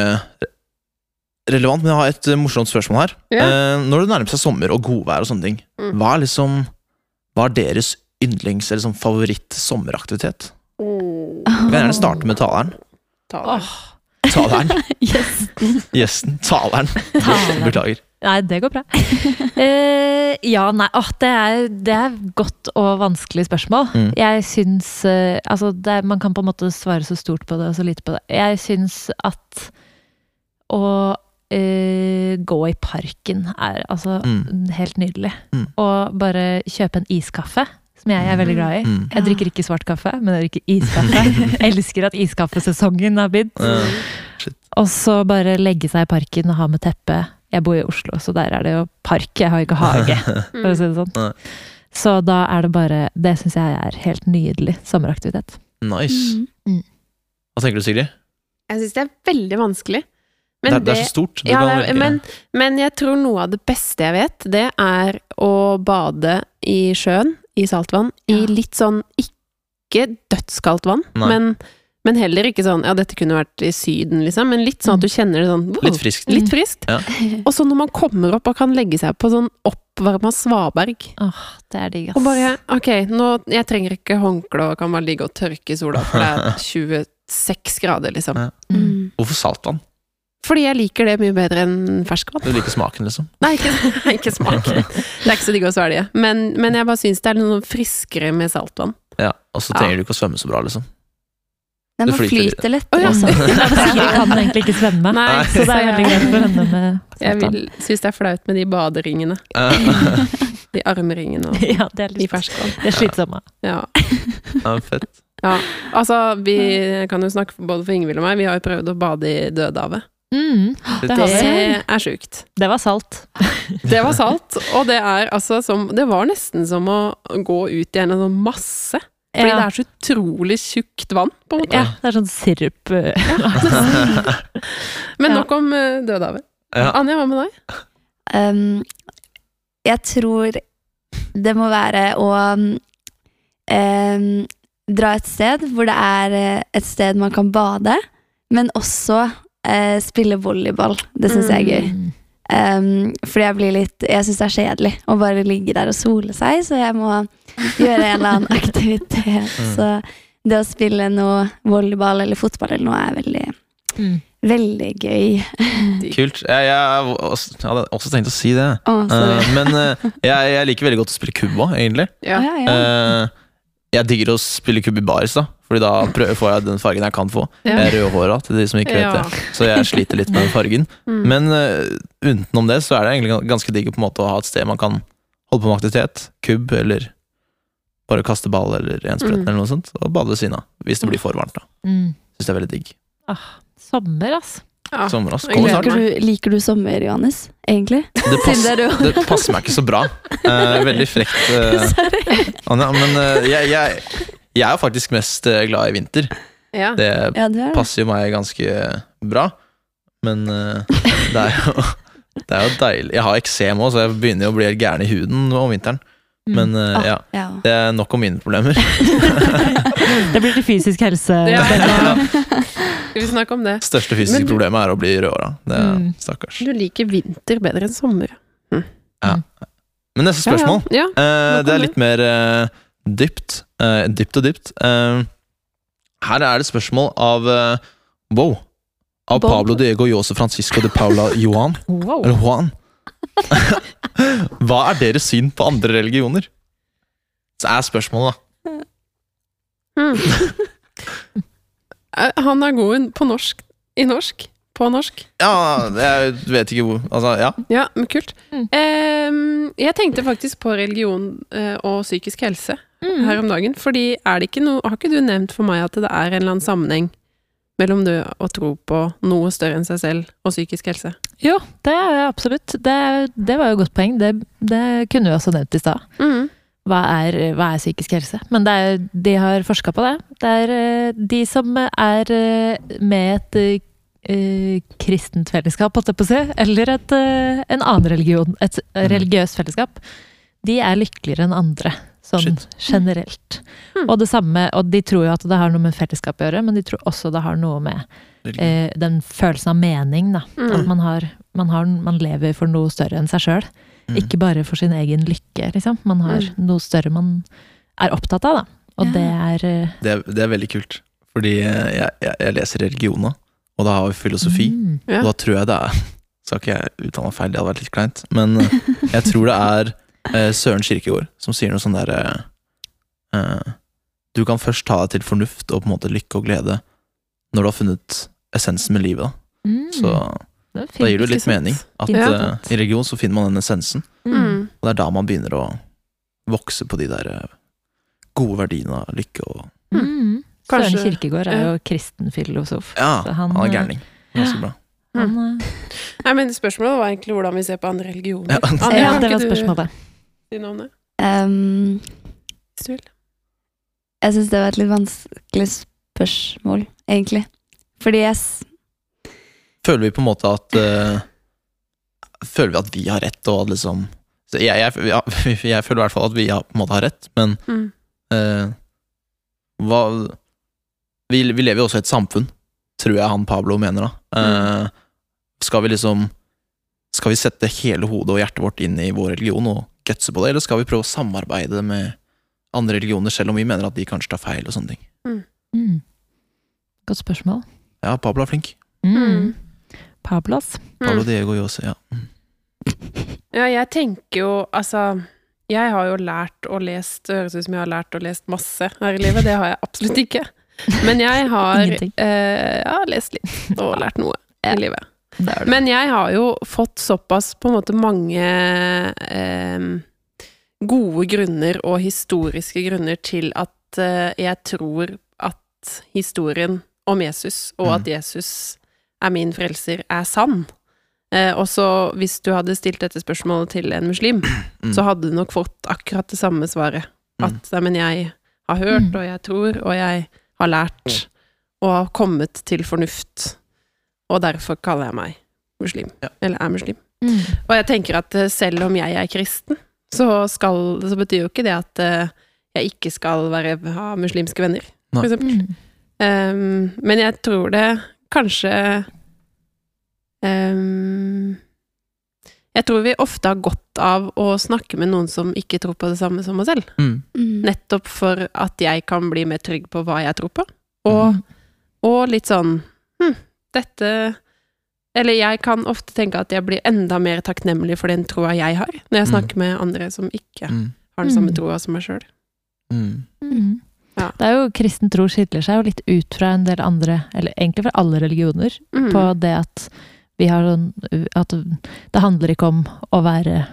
relevant, men jeg har et eh, morsomt spørsmål her. Ja. Eh, når det nærmer seg sommer og godvær og sånne ting, Mm. hva er liksom Hva er deres yndlings- eller sånn favoritt-sommeraktivitet? Oh. Jeg kan gjerne starte med taleren. Taleren. Oh. Taleren. Gjesten. Gjesten. Taleren. Taleren. Beklager. Nei, det går bra. uh, ja, nei, åh, det, er, det er godt og vanskelig spørsmål. Mm. Jeg syns uh, Altså, det, er- man kan på en måte svare så stort på det og så lite på det. Jeg syns at å uh, gå i parken er altså Mm. helt nydelig. Mm. Og bare kjøpe en iskaffe, som jeg er veldig glad i. Mm. Jeg drikker ikke svart kaffe, men jeg drikker iskaffe. Elsker at iskaffesesongen har begynt. Eh, Og så bare legge seg i parken og ha med teppe. Jeg bor i Oslo, så der er det jo park, jeg har ikke hage. For å si det sånn. Så da er det bare Det syns jeg er helt nydelig sommeraktivitet. nice. Mm. Hva tenker du, Sigrid? Jeg syns det er veldig vanskelig. Det Men er, det er så stort. Ja, det er, men, men jeg tror noe av det beste jeg vet, det er å bade i sjøen, i saltvann, i litt sånn ikke dødskaldt vann, Nei. men, men heller ikke sånn Ja, dette kunne vært i Syden, liksom, men litt sånn at du kjenner det sånn wow, Litt friskt. Litt friskt. Ja. Og så når man kommer opp og kan legge seg på sånn oppvarma svaberg Åh, det er digg, ass. og bare Ok, nå Jeg trenger ikke håndkle og kan bare ligge og tørke i sola, for det er 26 grader, liksom. Ja. Mm. Hvorfor saltvann? Fordi jeg liker det mye bedre enn ferskvann. Du liker smaken, liksom? Nei, ikke, ikke smaken. Det er ikke så digg å svelge. Men, men jeg bare syns det er noe friskere med saltvann. Ja, Og så Ja. trenger du ikke å svømme så bra, liksom. Den man flyter litt. Å, ja. Sigrid kan egentlig ikke svømme, Nei, så det er veldig greit for henne med Jeg saltvann. vil, syns det er flaut med de baderingene. De armringene og Ja, det er, i litt, ferskvann. det er slitsomme. Ja. ja, fett. ja. Altså, vi kan jo snakke både for Ingvild og meg. Vi har jo prøvd å bade i Dødehavet. Mm, det, Det er sjukt. det var salt. Det var salt, og det er altså som Det var nesten som å gå ut i en sånn masse. Fordi Ja. det er så utrolig tjukt vann, på en måte. Ja, det er sånn sirup eh, Men nok om uh, Dødehavet. Ja. Anja, hva med deg? Um, jeg tror det må være å um, dra et sted hvor det er eh, et sted man kan bade, men også uh, spille volleyball. Det syns jeg er gøy. Um, fordi jeg blir litt Jeg syns det er kjedelig å bare ligge der og sole seg, så jeg må gjøre en eller annen aktivitet. Så det å spille noe volleyball eller fotball eller noe er veldig, Mm. veldig gøy. Kult. Jeg, jeg, jeg hadde også tenkt å si det. Oh. Eh, men uh, jeg, jeg liker veldig godt å spille kubb òg, egentlig. Ja. Ja, ja. Uh, jeg digger å spille kubb i baris, da. Fordi da prøver, får jeg den fargen jeg kan få. Ja. Jeg er rødhåra, til de som ikke vet Ja. det. Så jeg sliter litt med den fargen. Mm. Men uh, utenom det så er det egentlig ganske digg å ha et sted man kan holde på med aktivitet. Kubb, eller bare kaste ball eller enspretten Mm. eller noe sånt. Og bade ved siden av, hvis det blir for varmt. da Mm. Syns det er veldig digg. Sommer, ass. Ja. Sommer, ass. Kommer snart. Liker du, liker du sommer, Johannes? Egentlig? Det, pass, det er du. det passer meg ikke så bra. Eh, veldig frekt, eh, Anja. Men eh, jeg, jeg, jeg er jo faktisk mest eh, glad i vinter. Ja. Det Ja, det. passer jo meg ganske bra. Men eh, det er jo Det er jo deilig. Jeg har eksem òg, så jeg begynner jo å bli helt gæren i huden om vinteren. Mm. Men eh, Ah, ja, ja. det er nok om mine problemer. Det blir til fysisk helse. Ja. ja. Skal vi snakke om det? Største fysiske Men du- problemet er å bli rødhåra. Det Mm. stakkars. Du liker vinter bedre enn sommer. Ja Men neste spørsmål, Ja, ja. eh, det er litt mer uh, dypt. Eh, dypt og dypt. Eh, her er det spørsmål av Wow. Av Bob. Pablo Diego Jose Francisco de Paula Johan. Wow. Eller Juan. Hva er deres syn på andre religioner? Så er spørsmålet, da. Mm. Han er god på norsk. I norsk. På norsk. Ja, jeg vet ikke hvor Altså, ja. Ja, men kult. Mm. Eh, jeg tenkte faktisk på religion eh, og psykisk helse Mm. her om dagen. Fordi er det ikke noe Har ikke du nevnt for meg at det er en eller annen sammenheng mellom det å tro på noe større enn seg selv og psykisk helse? Jo, det er absolutt. Det, det var jo et godt poeng. Det, det kunne vi også nevnt i stad. Mm. Hva er, hva er psykisk helse? Men det er, de har forska på det. Det er eh, de som er eh, med et Uh, kristent fellesskap, holdt jeg på å si, eller et, uh, en annen religion, et religiøst fellesskap, de er lykkeligere enn andre. Sånn Shit. generelt. Mm. Og det samme, og de tror jo at det har noe med fellesskap å gjøre, men de tror også det har noe med eh, den følelsen av mening, da. Mm. At man, har, man, har, man lever for noe større enn seg sjøl. Mm. Ikke bare for sin egen lykke, liksom. Man har Mm. noe større man er opptatt av, da. Og Ja. det er eh, Det, er- det er veldig kult. Fordi jeg, jeg, jeg leser religion nå, og da har vi filosofi. mm, Ja. Og da tror jeg det er Skal ikke jeg uttale meg feil, det hadde vært litt kleint. Men eh, jeg tror det er Søren Kirkegård som sier noe sånn derre eh, Du kan først ta deg til fornuft og på en måte lykke og glede når du har funnet essensen med livet. Da. mm, Så da gir det litt mening. At Ja. uh, i religion så finner man den essensen, Mm. Mm. og det er da man begynner å vokse på de der eh, gode verdiene av lykke og Mm. Kanskje- Søren Kirkegård er jo kristen filosof. Ja, Så han, han, er eh, gærning. Ganske bra. Han, uh... Nei, men Spørsmålet var egentlig hvordan vi ser på andre religioner. Ja. Ja, det var spørsmålet. du noe? Um, Hvis du vil? jeg syns det var et litt vanskelig spørsmål, egentlig. Fordi jeg Føler vi på en måte at uh, Føler vi at vi har rett, og at liksom jeg, jeg, jeg, jeg føler i hvert fall at vi har, på en måte har rett, men Mm. uh, hva vi, vi lever jo også i et samfunn, tror jeg han Pablo mener, da. Eh, skal vi liksom Skal vi sette hele hodet og hjertet vårt inn i vår religion og gutse på det, eller skal vi prøve å samarbeide med andre religioner, selv om vi mener at de kanskje tar feil og sånne ting? Mm. Godt spørsmål. Ja, Pablo er flink. Mm. Pablos. Pablo Mm. Diego Jose, ja. Mm. Ja, jeg tenker jo Altså, jeg har jo lært og lest Det høres ut som jeg har lært og lest masse her i livet. Det har jeg absolutt ikke. Men jeg har eh, ja, lest litt og lært noe i livet. Det det. Men jeg har jo fått såpass på en måte mange eh, gode grunner og historiske grunner til at eh, jeg tror at historien om Jesus, og Mm. at Jesus er min frelser, er sann. Eh, og så hvis du hadde stilt dette spørsmålet til en muslim, Mm. så hadde du nok fått akkurat det samme svaret. Mm. At mm. men jeg har hørt, Mm. og jeg tror, og jeg har lært, og har kommet til fornuft. Og derfor kaller jeg meg muslim. Ja. Eller er muslim. Mm. Og jeg tenker at eh, selv om jeg er kristen, så, skal, så betyr jo ikke det at eh, jeg ikke skal være, ha muslimske venner, for eksempel. Mm. Um, men jeg tror det kanskje um, Jeg tror vi ofte har godt av å snakke med noen som ikke tror på det samme som oss selv. Mm. Mm. Nettopp for at jeg kan bli mer trygg på hva jeg tror på. Og, og litt sånn hm, dette Eller jeg kan ofte tenke at jeg blir enda mer takknemlig for den troa jeg har, når jeg Mm. snakker med andre som ikke Mm. har den samme Mm. troa som meg sjøl. Mm. Mm. Ja. Det er jo, Kristen tro skiller seg jo litt ut fra en del andre, eller egentlig fra alle religioner, Mm. på det at vi har sånn At det handler ikke om å være,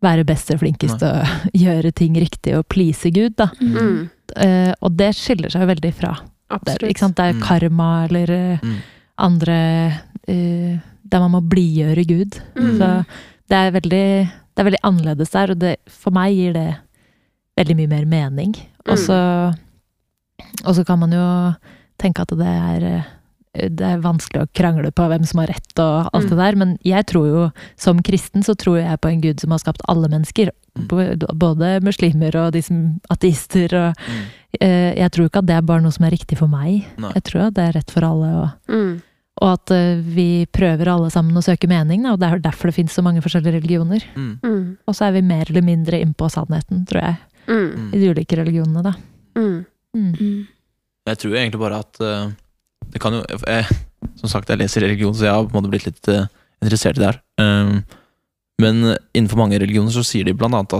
være best og flinkest og gjøre ting riktig og please Gud, da. Mm. Uh, og det skiller seg jo veldig fra det. Ikke sant? Det er Mm. karma eller eh, Mm. Andre uh, Der man må blidgjøre Gud. Mm. Så det er veldig Det er veldig annerledes der, og det, for meg gir det veldig mye mer mening. Og Mm. så Og så kan man jo tenke at det er eh, det er vanskelig å krangle på hvem som har rett og alt Mm. det der, men jeg tror jo, som kristen, så tror jeg på en gud som har skapt alle mennesker. Mm. Både muslimer og de som ateister og Mm. eh, Jeg tror ikke at det er bare noe som er riktig for meg. Nei. Jeg tror at det er rett for alle. og Mm. Og at eh, vi prøver alle sammen å søke mening, da, og det er derfor det finnes så mange forskjellige religioner. Mm. Mm. Og så er vi mer eller mindre innpå sannheten, tror jeg, Mm. Mm. i de ulike religionene, da. Mm. Mm. Jeg tror egentlig bare at eh, det kan jo jeg, Som sagt, jeg leser religion, så jeg har på en måte blitt litt eh, interessert i det her. Um, men innenfor mange religioner så sier de blant annet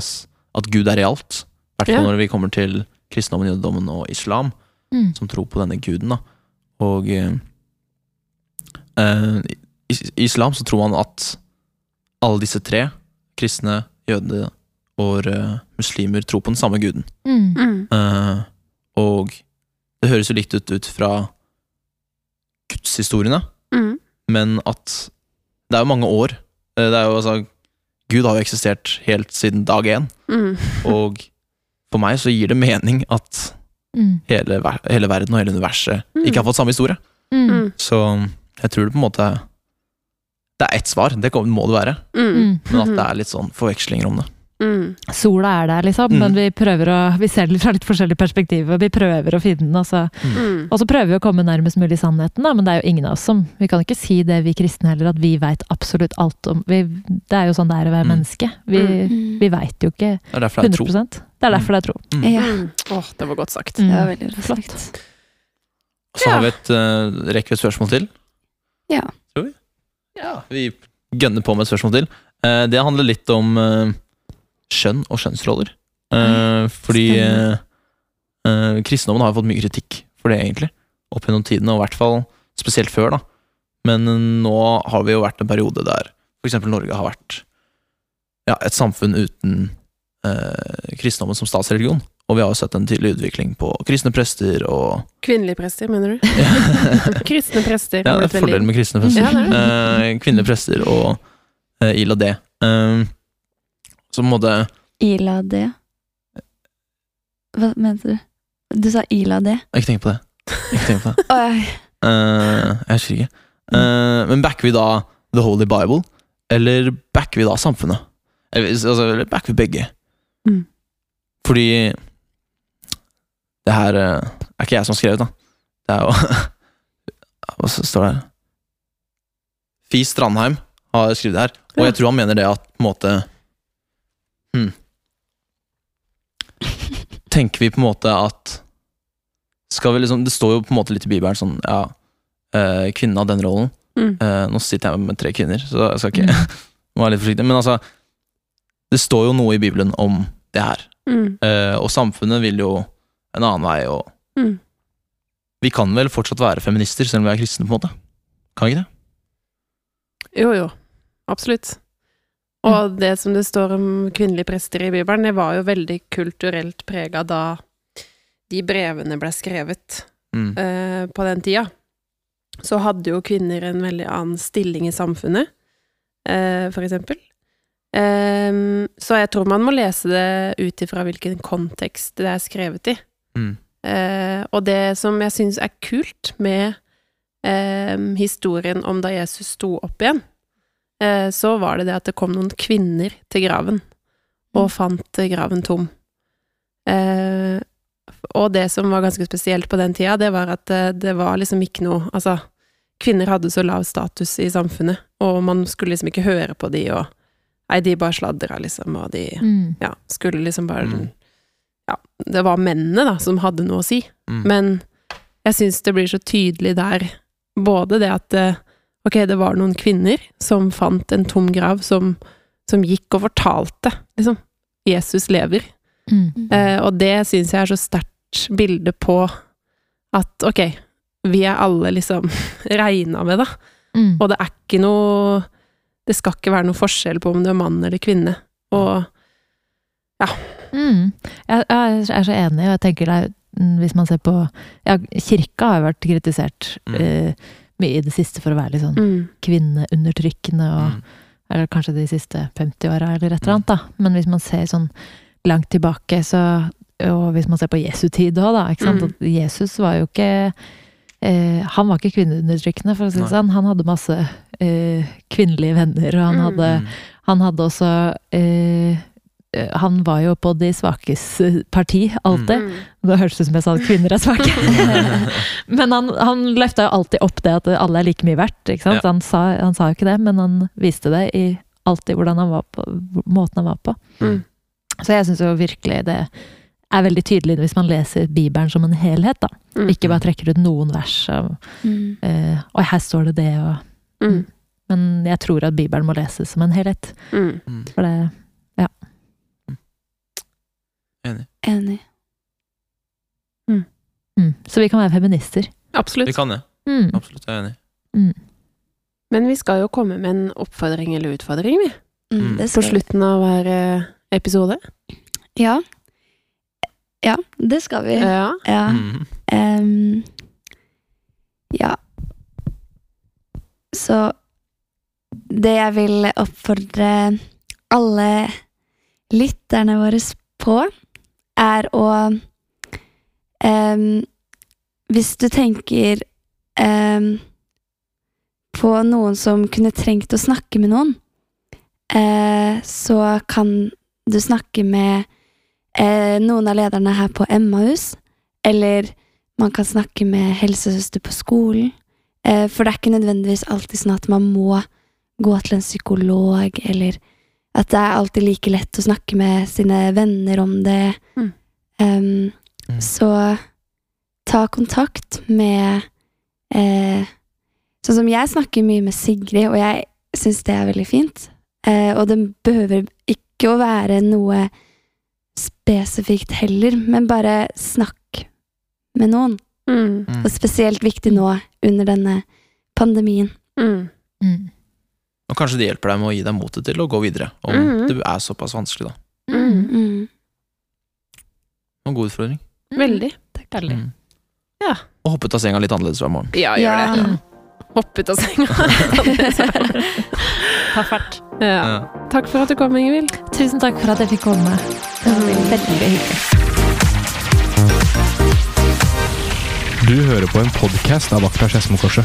at Gud er realt. I hvert fall Ja. når vi kommer til kristendommen, jødedommen og islam, Mm. som tror på denne guden. da. Og eh, eh, i i islam så tror man at alle disse tre, kristne, jøde og uh, muslimer, tror på den samme guden. Mm. Eh, og det høres jo likt ut ut fra gudshistoriene, Mm. men at det er jo mange år. Det er jo altså Gud har jo eksistert helt siden dag én, Mm. og for meg så gir det mening at Mm. hele, hele verden og hele universet Mm. ikke har fått samme historie. Så jeg tror det på en måte Det er ett svar, det må det være, Mm. Mm. men at det er litt sånn forvekslinger om det. Mm. Sola er der, liksom, Mm. men vi prøver å Vi ser det fra litt forskjellige perspektiver, og vi prøver å finne den. Altså. Mm. Og så prøver vi å komme nærmest mulig sannheten, da, men det er jo ingen av oss som Vi kan ikke si det, vi kristne heller, at vi veit absolutt alt om vi, Det er jo sånn det er å være Mm. menneske. Vi, Mm. vi veit jo ikke Det er derfor det er 100 tro. Det er derfor det er tro. Mm. Ja, Mm. Åh, det var godt sagt. Mm. det var veldig Flott. Så har vi et, uh, rekker vi et spørsmål til. Ja. Tror vi? Ja. Vi gønner på med et spørsmål til. Eh, det handler litt om eh, skjønn og skjønnsroller. Eh, fordi eh, eh, kristendommen har jo fått mye kritikk for det, egentlig. Opp gjennom tidene, og i hvert fall spesielt før, da. Men eh, nå har vi jo vært en periode der eksempel Norge har vært ja, et samfunn uten eh, kristendommen som statsreligion. Og vi har sett en tydelig utvikling på kristne prester og Kvinnelige prester, mener du? Kristne prester. Ja, det er fordelen veldig- med kristne prester. Ja, det det. Eh, kvinnelige prester og uh, ILA D. Eh, så på en måte Ila D. Hva mente du? Du sa Ila D. Ikke tenk på det. Ikke tenk på det. Eh, jeg husker ikke. Eh, men backer vi da The Holy Bible, eller backer vi da samfunnet? Eller, altså, eller backer vi begge? Mm. Fordi det her eh, er ikke jeg som har skrevet, da. Det er jo Hva står det her? Fi Strandheim har skrevet det her, og jeg tror han mener det at på en måte hmm. Tenker vi på en måte at Skal vi liksom Det står jo på en måte litt i Bibelen sånn Ja, eh, kvinnen har den rollen. Mm. Eh, nå sitter jeg med tre kvinner, så jeg skal ikke mm. være litt forsiktig. Men altså, det står jo noe i Bibelen om det her. Mm. Og samfunnet vil jo en annen vei, og Mm. vi kan vel fortsatt være feminister, selv om vi er kristne, på en måte? Kan vi ikke det? Jo, jo. Absolutt. Og det som det står om kvinnelige prester i Bibelen, det var jo veldig kulturelt prega da de brevene ble skrevet Mm. eh, på den tida. så hadde jo kvinner en veldig annen stilling i samfunnet, eh, for eksempel. Ehm, så jeg tror man må lese det ut ifra hvilken kontekst det er skrevet i. Mm. Eh, og det som jeg syns er kult med eh, historien om da Jesus sto opp igjen, eh, så var det det at det kom noen kvinner til graven, og fant eh, graven tom. Eh, og det som var ganske spesielt på den tida, det var at eh, det var liksom ikke noe Altså, kvinner hadde så lav status i samfunnet, og man skulle liksom ikke høre på de, og Nei, de bare sladra, liksom, og de Mm. ja, skulle liksom bare Mm. Ja, det var mennene, da, som hadde noe å si. Mm. Men jeg syns det blir så tydelig der, både det at eh, Ok, det var noen kvinner som fant en tom grav, som, som gikk og fortalte, liksom. Jesus lever. Mm. Eh, og det syns jeg er så sterkt bilde på at ok, vi er alle liksom regna med, da. Mm. Og det er ikke noe Det skal ikke være noe forskjell på om du er mann eller kvinne. Og Mm. Jeg, jeg er så enig, og jeg tenker det mm, hvis man ser på ja, Kirka har jo vært kritisert Mm. uh, mye i det siste for å være litt sånn mm, kvinneundertrykkende, og Mm. eller kanskje de siste 50 åra eller et eller annet, da. Men hvis man ser sånn langt tilbake, så Og hvis man ser på Jesu tid òg, da. Ikke sant? Mm. At Jesus var jo ikke eh, Han var ikke kvinneundertrykkende, for å si det sånn. Han hadde masse eh, kvinnelige venner, og han Mm. hadde Mm. han hadde også eh, Han var jo på de svakes eh, parti, alltid. mm, Det hørtes ut som jeg sa at kvinner er svake. men han, han løfta jo alltid opp det at alle er like mye verdt. Ikke sant? Ja. Han, sa, han sa jo ikke det, men han viste det i alltid hvordan han var på, måten han var på. mm, Så jeg syns jo virkelig det er veldig tydelig hvis man leser Bibelen som en helhet, da. mm, Ikke bare trekker ut noen vers og, Mm. eh, Og her står det det, og mm, Men jeg tror at Bibelen må leses som en helhet. mm. Mm. For det Enig. Mm. mm. Så vi kan være feminister. Vi Absolutt. kan det. Mm. Absolutt, jeg er enig. Mm. Men vi skal jo komme med en oppfordring eller utfordring, vi. Mm, Mm. På slutten av hver eh, episode. Ja. Ja, det skal vi. Ja. Ja. Mm. Ehm, ja. Så det jeg vil oppfordre alle lytterne våre på, er å um, Hvis du tenker um, på noen som kunne trengt å snakke med noen, uh, så kan du snakke med uh, noen av lederne her på Emmaus, eller man kan snakke med helsesøster på skolen. Uh, for det er ikke nødvendigvis alltid sånn at man må gå til en psykolog, eller at det er alltid like lett å snakke med sine venner om det. Mm. Um, Mm. Så ta kontakt med eh, Sånn som jeg snakker mye med Sigrid, og jeg syns det er veldig fint. Eh, og det behøver ikke å være noe spesifikt heller, men bare snakk med noen. Mm. Mm. Og spesielt viktig nå under denne pandemien. Mm. Mm. Og kanskje det hjelper deg med å gi deg motet til å gå videre, om Mhm. det er såpass vanskelig, da. Mm. Mm. Og god utfordring. Veldig. Veldig. Mm. Ja. Og hoppe ut av senga litt annerledes hver morgen. Ja, Ja. gjør det. Hoppe Hopp ut av senga. Ta fart. ja. Ja. Takk for at du kom, Ingvild. Tusen takk for at jeg fikk komme. Det var veldig hyggelig. Du hører på en podkast av Akta Skedsmokorset.